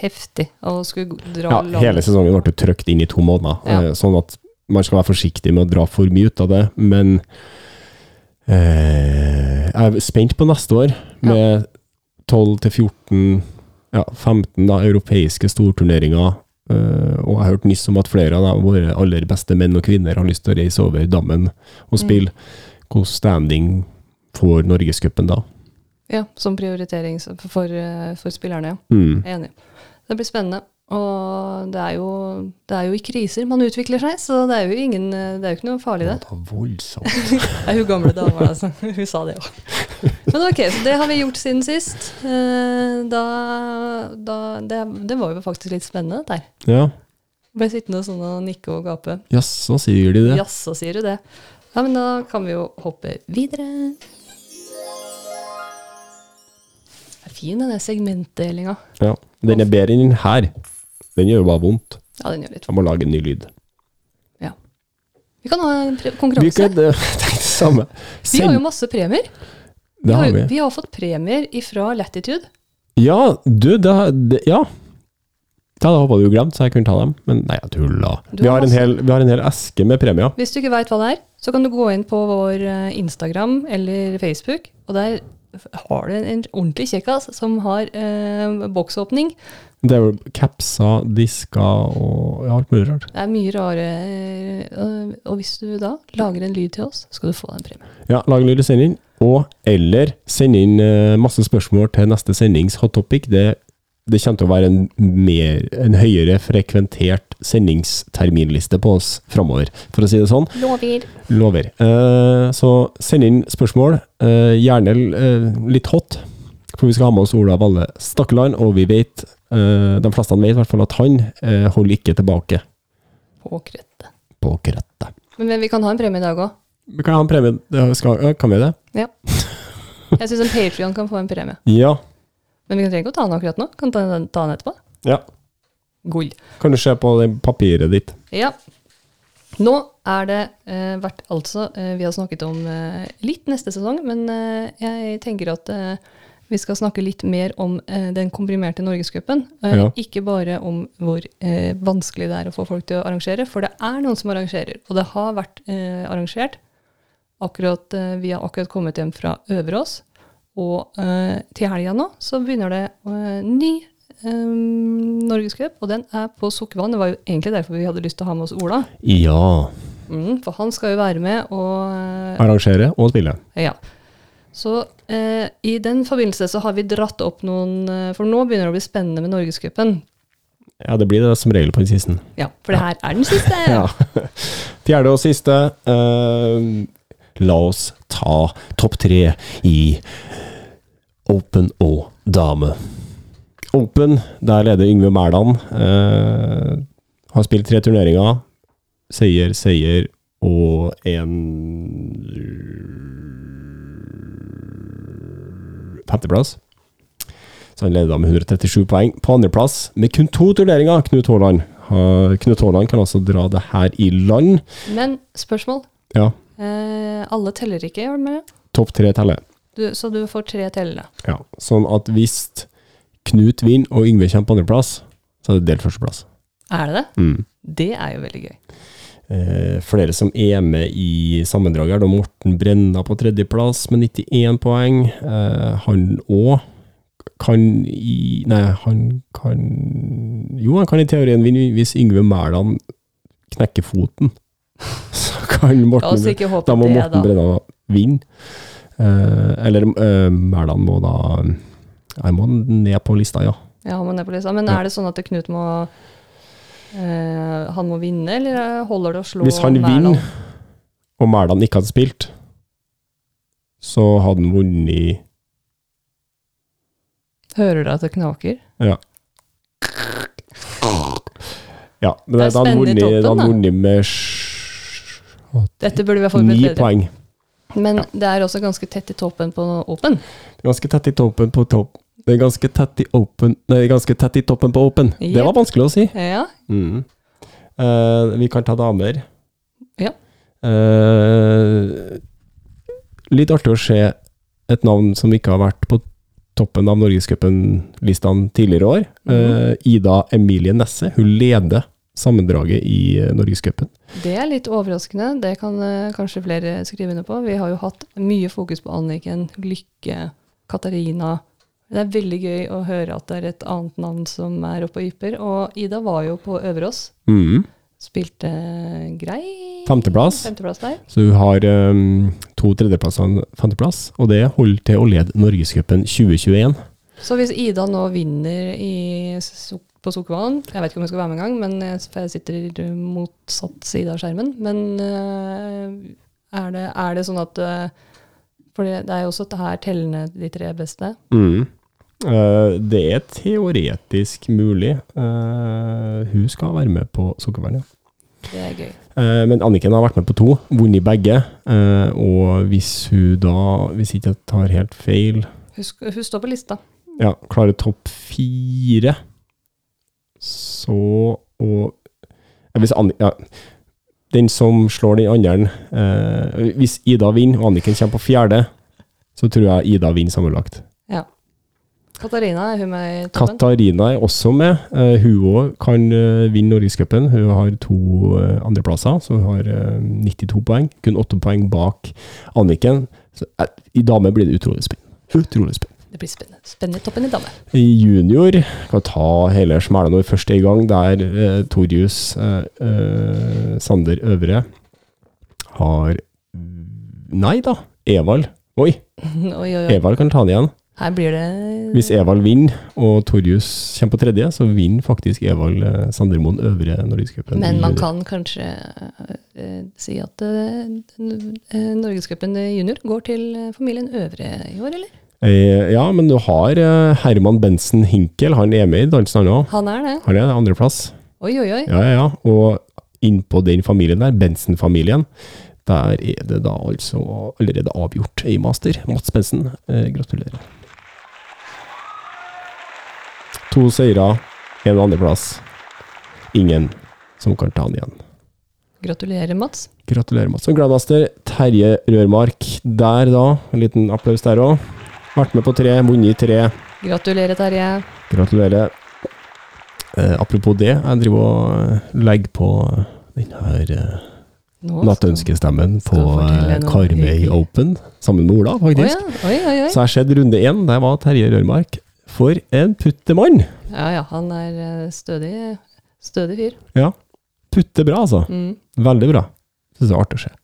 heftig å skulle dra Ja, langt. hele sesongen ble trykt inn i to måneder, Ja. eh, sånn at man skal være forsiktig med å dra for mye ut av det, men eh, jeg er spent på neste år, med 12-14, ja, 15 da, europeiske storturneringer, Uh, og jeg har hørt nyss om at flere av våre aller beste menn og kvinner har lyst til å reise over dammen og spille. Hvordan standing får Norgescupen da? Ja, som prioritering for, øh, for spillerne, ja. Mm. Jeg er enig. Det blir spennende. Og det er, jo, det er jo i kriser man utvikler seg, så det er jo, ingen, det er jo ikke noe farlig, det. Det var voldsomt. *laughs* Det er hun gamle dama, altså. Hun sa det òg. Men ok, så det har vi gjort siden sist. Eh, Da, da det, det var jo faktisk litt spennende, her. Ja, Ble sittende sånn og nikke og gape. jaså, sier de det? Jaså, sier du det. Ja, men da kan vi jo hoppe videre. Fin, denne segmentdelinga. Ja. Den er bedre enn den her. Den gjør jo bare vondt. Ja, den gjør litt. Jeg må lage en ny lyd. Ja. Vi kan ha en konkurranse. Vi kan *laughs* det tenkte det samme. Vi har jo masse premier. Det har vi. vi. vi har fått premier ifra Latitude. Ja, du, det, har- det Ja. Det hadde jeg håpa du glemte, så jeg kunne ta dem. Men nei, jeg tulla. Vi har har, en hel, vi har en hel eske med premier. Hvis du ikke veit hva det er, så kan du gå inn på vår eh, Instagram eller Facebook, og der har du en ordentlig kjekkas som har eh, boksåpning. Det er vel capser, disker og alt mulig rart. Det er mye rare øh, Og hvis du da lager en lyd til oss, skal du få en premie. Ja, lag en lyd og send inn. Og eller send inn eh, masse spørsmål til neste sendings hot topic. Det, det kommer til å være en, mer, en høyere frekventert sendingsterminliste på oss framover, for å si det sånn. Lover. Lover. Eh, så send inn spørsmål, eh, gjerne eh, litt hot, for vi skal ha med oss Ola Valle Stakkeland, og vi vet, eh, de fleste vet i hvert fall at han eh, holder ikke tilbake På krøttet. på krøttet. Men, men vi kan ha en premie i dag òg. Vi kan ha en premie, skal, kan vi det? Ja. *laughs* Jeg syns en Patrion kan få en premie. Ja. Men vi trenger ikke å ta den akkurat nå. Kan ta ta den etterpå. ja. Gull. Kan du se på papiret ditt? Ja. Nå er det eh, vært altså eh, Vi har snakket om eh, litt neste sesong, men eh, jeg tenker at eh, vi skal snakke litt mer om eh, den komprimerte Norgescupen. Ja. Ikke bare om hvor vanskelig det er å få folk til å arrangere, for det er noen som arrangerer. Og det har vært arrangert. Akkurat, vi har akkurat kommet hjem fra Øverås, og eh, til helga nå så begynner det eh, ny eh, Norgescup, og den er på Sukkervann. Det var jo egentlig derfor vi hadde lyst til å ha med oss Ola. Ja. Mm, for han skal jo være med og eh, Arrangere og spille. Ja. Så eh, i den forbindelse så har vi dratt opp noen eh, For nå begynner det å bli spennende med Norgescupen. Ja, det blir det som regel på den siste. Ja, for det her er den siste. *laughs* Ja. Fjerde og siste. la oss ta topp tre i Open og dame. Open, der leder Yngve Mæland. eh, har spilt tre turneringer. Seier, seier og en Femteplass. Så han leder da med 137 poeng. På andreplass, med kun to turneringer, Knut Haaland. Uh, Knut Haaland kan altså dra det her i land. Men spørsmål. Ja, Eh, alle teller ikke, gjør de med? topp tre teller. Du, så du får tre tellende. Ja, sånn at hvis Knut vinner og Yngve kommer på andreplass, så er det delt førsteplass. Er det det? Mm. Det er jo veldig gøy. Eh, flere som er med i sammendraget, er da Morten Brenna på tredjeplass med 91 poeng. Eh, han òg kan i Nei, han kan Jo, han kan i teorien vinne hvis Yngve Mæland knekker foten. *laughs* Så kan Morten Da må det, Morten da. Brenna vinne. Eh, eller uh, Mæland må da Jeg må ned på lista, ja. Ja, han må ned på lista. Men er det sånn at Knut må eh, Han må vinne, eller holder det å slå Hvis han Mæland? vinner, og Mæland ikke hadde spilt, så hadde han vunnet Hører du at det knaker? Ja. Ja, men Det er da hadde han vunnet, med Dette burde vi ha ni forberedt bedre. poeng. Men det er også ganske tett i toppen på Open. Ganske tett i toppen på topp. Det er ganske tett i open Nei, ganske tett i toppen på open. Det var vanskelig å si. Ja. Mm. Uh, vi kan ta damer. Ja. Uh, litt artig å se et navn som ikke har vært på toppen av Norgescupen-listene tidligere år. Mm. Uh, Ida Emilie Nesse. Hun leder sammendraget i eh, Norgescupen. Det er litt overraskende. Det kan eh, kanskje flere skrive under på. Vi har jo hatt mye fokus på Anniken, Lykke, Katarina. Det er veldig gøy å høre at det er et annet navn som er oppe og ypper. Og Ida var jo på Øverås. Mm. Spilte grei. Femteplass. Femteplass der. Så hun har um, to tredjeplasser og en femteplass, og det holder til å lede Norgescupen 2021. Så hvis Ida nå vinner i, på Sukkervann Jeg vet ikke om jeg skal være med en gang, men jeg, for jeg sitter motsatt side av skjermen. Men eh, er, det, er det sånn at eh, For det, er jo også det her tellende de tre beste. Mm. Eh, det er teoretisk mulig. Hun skal være med på Sukkervann, ja. Det er gøy. Men Anniken har vært med på to, vunnet begge. og hvis hun da, hvis ikke jeg tar helt feil, hun står på lista. ja, klarer topp fire, så og hvis Anni, ja, Den som slår den andre eh, Hvis Ida vinner, og Anniken kommer på fjerde, så tror jeg Ida vinner sammenlagt. Ja. Katarina, er hun med i toppen? Katarina er også med. Eh, hun òg kan eh, vinne Norgescupen. Hun har to uh, andreplasser, så hun har eh, 92 poeng. Kun åtte poeng bak Anniken. Så, eh, I dame blir det utrolig spennende. Utrolig spennende. Det blir spennende. Spennende toppen i. I junior kan ta hele smæla når først er i gang, der eh, Torjus eh, eh, Sander Øvre har Nei da, Evald. *laughs* Oi, oi, oi, oi. Evald kan ta den igjen. Her blir det Hvis Evald vinner, og Torjus kommer på tredje, så vinner faktisk Evald eh, Sandermoen øvre Norgescupen. Men man kan kanskje eh, si at eh, Norgescupen junior går til eh, familien Øvre i år, eller? Eh, ja, men du har eh, Herman Bensen Hinkel, han er med i dansen han òg. Han er det. Han er andreplass. Oi, oi, oi. Ja, ja, ja. Og innpå den familien der, Bensen-familien, der er det da altså allerede avgjort i master. Mats Bensen, eh, gratulerer. To seire, en andreplass. Ingen som kan ta han igjen. Gratulerer, Mats. Gratulerer, Mats. Og Grandmaster Terje Rørmark der, da. En liten applaus der òg. Vært med på tre, vunnet tre. Gratulerer, Terje. Gratulerer. Eh, apropos det, jeg driver og eh, legger på den her eh, nattønskestemmen på eh, Karmøy. Open, sammen med Ola, Å ja. faktisk. Oi, oi, oi. Så jeg har sett runde én, der var Terje Rørmark. For en puttemann! Ja, ja. Han er eh, stødig, stødig fyr. Ja. Putte bra, altså. Mm. Veldig bra. Syns det er artig å se.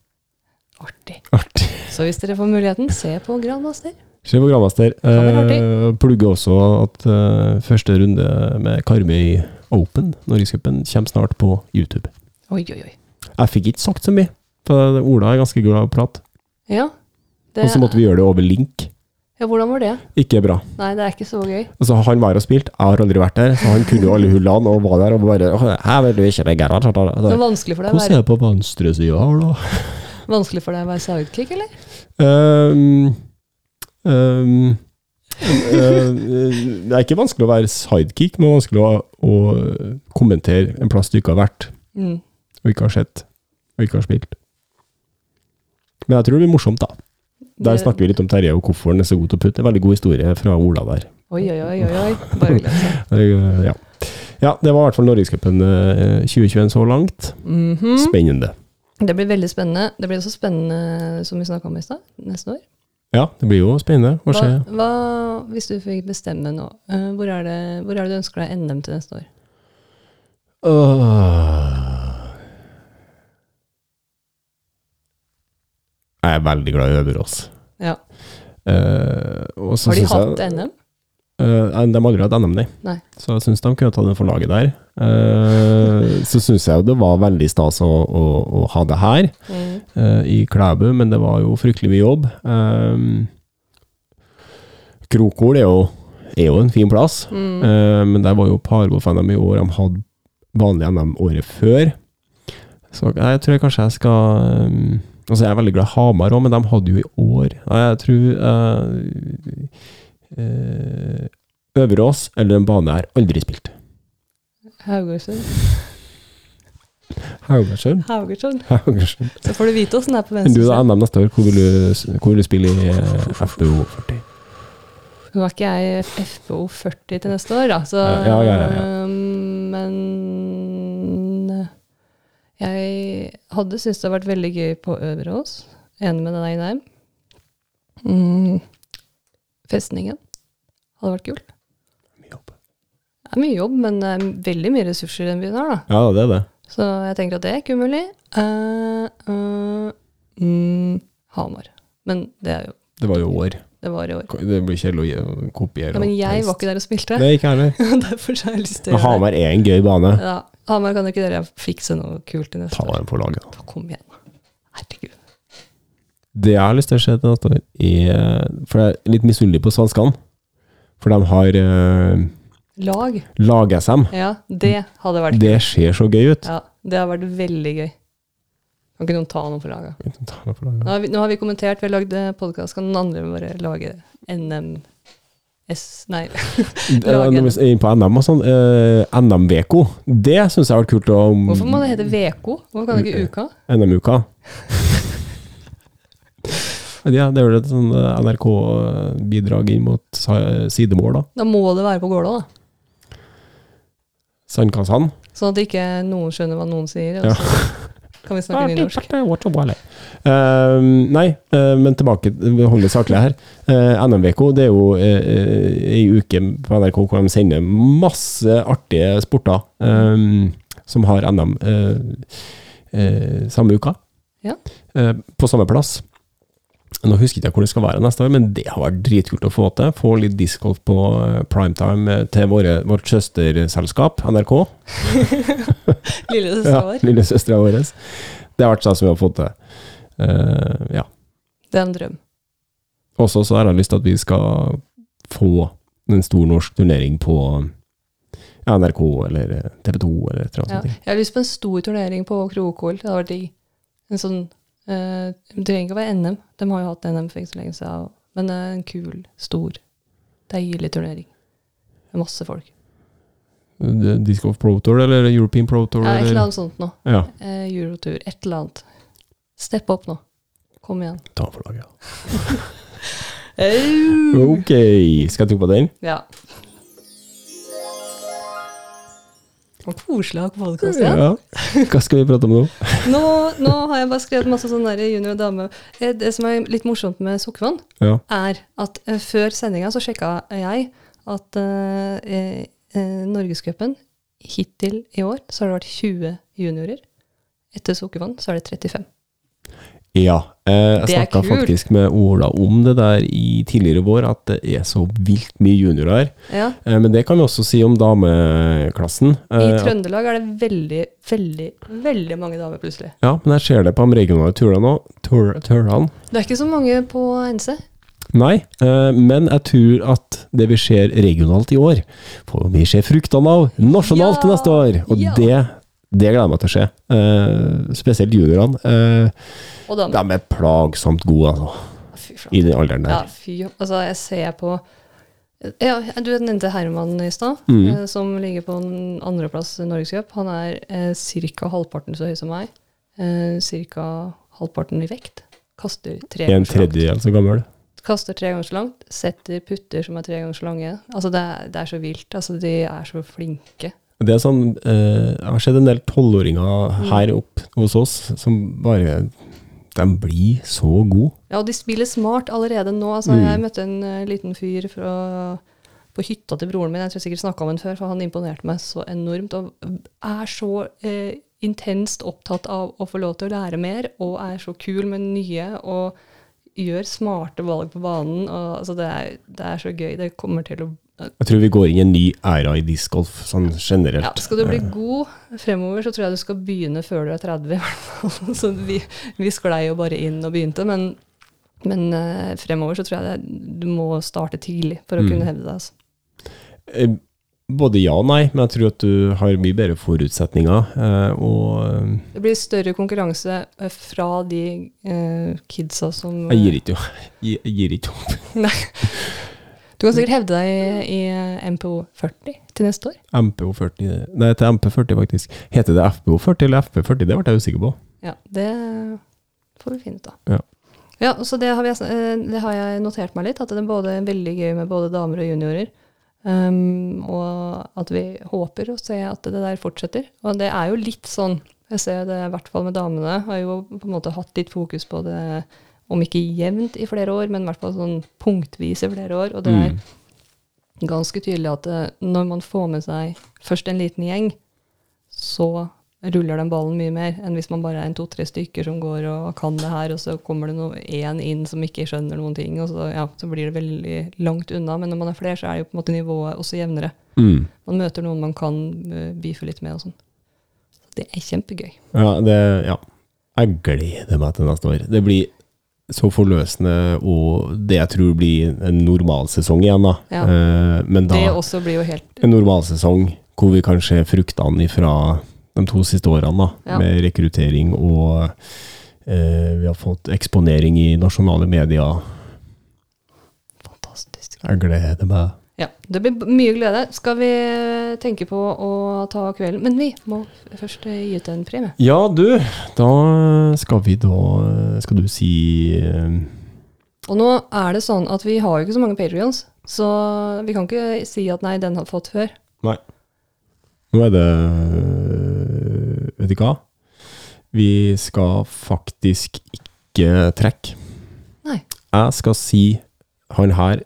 Artig. Artig. Så hvis dere får muligheten, se på Grandmaster. Kan være Eh, plugger også at eh, første runde med Karmøy Open, Norgescupen, kommer snart på YouTube. Oi, oi, oi. Jeg fikk ikke sagt så mye, for Ola er ganske glad i å prate. Ja. Det, Og så måtte vi gjøre det over link. ja, hvordan var det? Ikke bra. Nei, det er ikke så gøy. Altså, han var og spilte, jeg har aldri vært der, så han kunne jo alle hullene og var der og bare «Åh, Her vil du ikke legge deg. Det er vanskelig for deg å Hvordan være, er det på venstresida her, da? vanskelig for deg å være sidekick, eller? Um, um, det er ikke vanskelig å være sidekick, men vanskelig å, å kommentere en plass du ikke har vært, Mm. og ikke har sett, og ikke har spilt. Men jeg tror det blir morsomt, da. Der Det- snakker vi litt om Terje og hvorfor han er så god til å putte. En veldig god historie fra Ola der. Oi, oi, oi, oi. Bare gled. Uh, *laughs* ja. ja, det var i hvert fall Norgescupen uh, 2021 så langt. Mhm. Spennende. Det blir veldig spennende. Det blir også spennende, som vi snakka om i stad, neste år. Ja, det blir jo spennende å Hva, se. hva, hvis du fikk bestemme nå, eh, hvor, er det, hvor er det du ønsker deg NM til neste år? Uh, Jeg er veldig glad i Øverås. Ja. Uh, Har de hatt jeg- NM? Eh, de har aldri hatt NM, nei. Nei. Så jeg syns de kunne ta den for laget der. Uh, så syns jeg jo det var veldig stas å, å, å ha det her, Mm. uh, i Klæbu, men det var jo fryktelig mye jobb. Krokol er jo, er jo en fin plass, Mm. men der var jo Pargolf-NM i år, de hadde vanlig NM året før. Så jeg tror kanskje jeg skal um, Altså, jeg er veldig glad i Hamar òg, men de hadde jo i år Jeg tror Øverås eller en bane jeg har aldri spilt. Haugesund. Haugesund. Haugesund. Haugesund. Så får du vite åssen det er på venstre. du da. NM neste år, hvor vil du, hvor vil du spille i eh, FBO 40? Nå har ikke jeg FBO 40 til neste år, da, så Ja, ja, ja, ja. Men jeg hadde syntes det hadde vært veldig gøy på Øverås. Enig med deg der. Mm. Festningen hadde vært kult. Mye jobb. Det er mye jobb, men det er veldig mye ressurser i den byen her, da. Ja, det er det. Så jeg tenker at det er ikke umulig. Uh, uh, mm, Hamar. Men det er jo Det var jo år. Det var i år. Det blir ikke lov å kopiere. Ja, men jeg var ikke der og spilte. *laughs* Det ikke heller. Derfor har jeg lyst til å gjøre det. Hamar er en gøy bane. Ja, Hamar kan ikke dere fikse noe kult i neste Ta år? den på laget. da. Kom igjen. Herregud. Det jeg har lyst til å se til neste år, er For jeg er litt misunnelig på svenskene. For de har eh, Lag. lag-SM. Ja, det hadde vært Det ser så gøy ut. Ja, det har vært veldig gøy. Kan ikke noen ta noe for laget? Ta noe for laget. Nå har vi, nå har vi kommentert, vi har lagd podkast, kan noen andre bare lage NMS Nei. *laughs* Eh, Når vi er inne på NM og sånn, eh, NM-VK, det syns jeg har vært kult. å- Hvorfor må det hete VK? Hvorfor kan det ikke Uka? NM-uka. *laughs* ja, det er vel et sånn eh, NRK-bidrag inn mot sidemål, da. Da må det være på Gålå, da. Sandkassene. Sånn at ikke noen skjønner hva noen sier. Ja. Og så kan vi snakke nynorsk. Uh, nei, uh, men tilbake, vi holder saklig her. Uh, NM-VK det er jo uh, ei uke på NRK hvor de sender masse artige sporter um, som har NM eh, eh, samme uka. Ja. Eh, på samme plass. Nå husker jeg ikke hvor det skal være neste år, men det har vært dritkult å få til. Få litt discgolf på eh, primetime eh, til våre, vårt søsterselskap, NRK. *laughs* Lille *laughs* Ja, vår. Lillesøstera vår. Det har vært sånn som vi har fått til. Uh, ja. Det er en drøm. Også så har jeg lyst til at vi skal få en stor norsk turnering på NRK eller TV 2 eller et eller annet sånt. Jeg har lyst på en stor turnering på Krokol. Det hadde vært digg. En sånn eh, Det trenger ikke å være NM. De har jo hatt NM for ikke så lenge siden. Men det er en kul, stor, deilig turnering. Med masse folk. Disc Golf Pro Tour eller European Pro Tour? Ja, et eller annet sånt nå. Ja, Eh, Eurotour. Et eller annet. Stepp opp nå. Kom igjen. ta for laget. *laughs* Ok, skal jeg tro på den? Ja. Og koselig å ha podkast igjen. Ja. Hva skal vi prate om nå? *laughs* Nå, nå har jeg bare skrevet masse sånn junior og dame. Eh, Det som er litt morsomt med Sukkervann, Ja. er at eh, før sendinga så sjekka jeg at eh, Norgescupen hittil i år så har det vært 20 juniorer. Etter Sukkervann så er det 35. Ja. Eh, jeg snakka faktisk med Ola om det der i tidligere vår, at det er så vilt mye juniorer. Ja. Eh, men det kan vi også si om dameklassen. I Eh, Trøndelag er det veldig, veldig, veldig mange damer plutselig. ja, men jeg ser det på de regionale turene nå. Tur. Det er ikke så mange på NC. Nei, men jeg tror at det vi ser regionalt i år, får vi se fruktene av nasjonalt Ja, neste år. Og ja. det, det gleder jeg meg til å se. Uh, spesielt juniorene. Uh, de er plagsomt gode, altså, i den alderen Ja, fy. Altså, jeg ser på ja, Du nevnte Herman i stad, Mm. eh, som ligger på andreplass i Norgescup. Han er ca. halvparten så høy som meg. Eh, ca. halvparten i vekt. Kaster tre En ganger så langt. En tredjedel så gammel. Kaster tre ganger så langt. Setter putter som er tre ganger så lange. Altså, det er, det er så vilt. Altså, de er så flinke. Det er sånn, eh, Jeg har sett en del tolvåringer Mm. her oppe hos oss som bare De blir så gode. Ja, og de spiller smart allerede nå. Altså, Mm. Jeg møtte en uh, liten fyr fra, på hytta til broren min. Jeg tror jeg sikkert snakka om ham før, for han imponerte meg så enormt. Og er så eh, intenst opptatt av å få lov til å lære mer, og er så kul med nye, og gjør smarte valg på banen. Og, altså, det, er, det er så gøy. Det kommer til å Jeg tror vi går inn i en ny æra i discgolf, sånn generelt. ja, Skal du bli god fremover, så tror jeg du skal begynne før du er 30. i hvert fall. *laughs* Så vi, vi sklei jo bare inn og begynte, men, men eh, fremover så tror jeg det, du må starte tidlig for å Mm. kunne hevde deg. Altså. Eh, Både ja og nei, men jeg tror at du har mye bedre forutsetninger. eh, Og Det blir større konkurranse fra de eh, kidsa som jeg gir ikke, opp. *laughs* Du kan sikkert hevde deg i, i MPO 40 til neste år. MPO40 Nei, til MP40, faktisk. Heter det FPO40 eller FP40? Det ble jeg usikker på. Ja, det får vi finne ut av. Ja. Ja, så det har, vi, eh, det har jeg notert meg litt, at det er både veldig gøy med både damer og juniorer. Um, og at vi håper å se at det der fortsetter. Og det er jo litt sånn, jeg ser det i hvert fall med damene, har jo på en måte hatt litt fokus på det, om ikke jevnt i flere år, men i hvert fall sånn punktvis i flere år. Og det er Mm. ganske tydelig at eh, når man får med seg først en liten gjeng, så ruller den ballen mye mer enn hvis man bare er en to-tre stykker som går og kan det her, og så kommer det en inn som ikke skjønner noen ting, og så, ja, så blir det veldig langt unna. Men når man er flere, så er jo på en måte nivået også jevnere. Mm. Man møter noen man kan bife beefe litt med og sånn. Så det er kjempegøy. Ja, det Ja. Jeg gleder meg til neste år. Det blir så forløsende, og det jeg tror blir en normalsesong igjen, da. Ja. Eh, men da Det også blir jo helt en normalsesong hvor vi kan se fruktene fra de to siste årene, da, Ja. med rekruttering og eh, vi har fått eksponering i nasjonale medier. fantastisk. Jeg gleder meg. Ja, det blir mye glede. Skal vi eh, tenke på å ta kvelden? Men vi må først eh, gi ut en premie. Ja, du, da skal vi da Skal du si eh, Og nå er det sånn at vi har jo ikke så mange Patrions, så vi kan ikke si at nei, den har fått før. Nei. Nå er det Vet du hva? Vi skal faktisk ikke trekke. Nei. Jeg skal si han her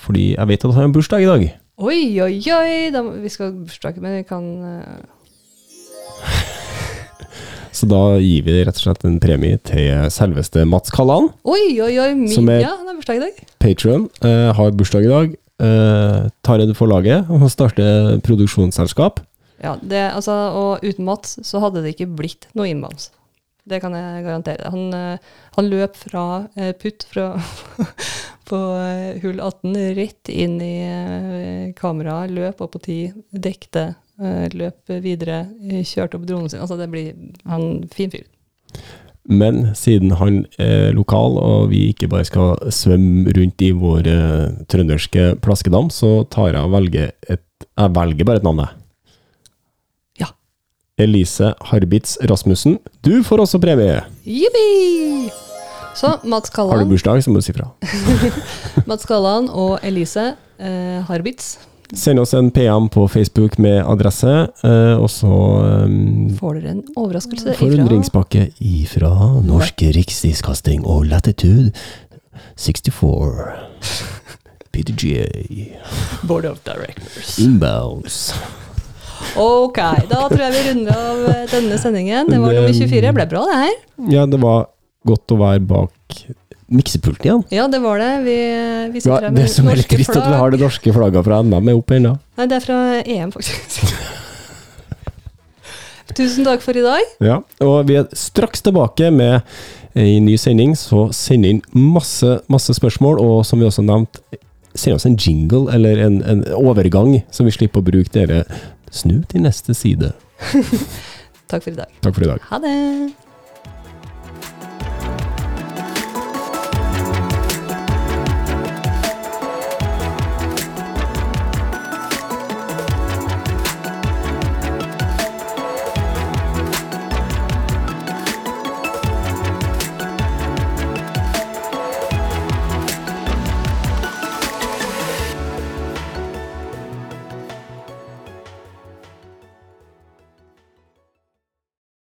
fordi jeg vet at han har bursdag i dag. Oi, oi, oi! Da, vi skal ha bursdag, men vi kan eh, *laughs* Så da gir vi rett og slett en premie til selveste Mats Kalland. Oi, oi, oi! min, Som er- Ja, han har bursdag i dag. Patrion. Uh, har bursdag i dag. Uh, tar en for laget og starter produksjonsselskap. Ja, det, altså, og uten Mats så hadde det ikke blitt noe innbounds. Det kan jeg garantere. Han, eh, han løp fra eh, putt fra *laughs* på eh, hull 18 rett inn i kameraet, løp opp på ti, dekte, løp videre, kjørte opp dronen sin. Altså det blir han fin fyr. Men siden han er lokal, og vi ikke bare skal svømme rundt i vår trønderske plaskedam, så tar jeg og velger et Jeg velger bare et navn, jeg. Elise Harbitz Rasmussen, du får også premie! Jippi! Så Mats Har du bursdag, så må du si fra. *laughs* Mats Kallan og Elise eh, Harbitz Send oss en PM på Facebook med adresse, eh, og så um, får dere en overraskelse ifra Forundringspakke ifra Norsk Riksdiskasting og Latitude 64. PTGA. Board of Directors. Inbounds. Ok, da tror jeg vi runder av eh, denne sendingen. Det var nummer 24. Det ble bra, det her. Ja, det var godt å være bak miksepulten igjen. Ja, det var det. Vi, vi Ja, det som er litt veldig trist, at vi har det norske flagget fra NM oppe ennå. Nei, det er fra EM, faktisk. *laughs* Tusen takk for i dag. Ja, og vi er straks tilbake med en ny sending, så send inn masse, masse spørsmål, og som vi også nevnte, send oss en jingle eller en, en overgang, så vi slipper å bruke dere snu til neste side. *laughs* Takk for i dag. Takk for i dag. Ha det!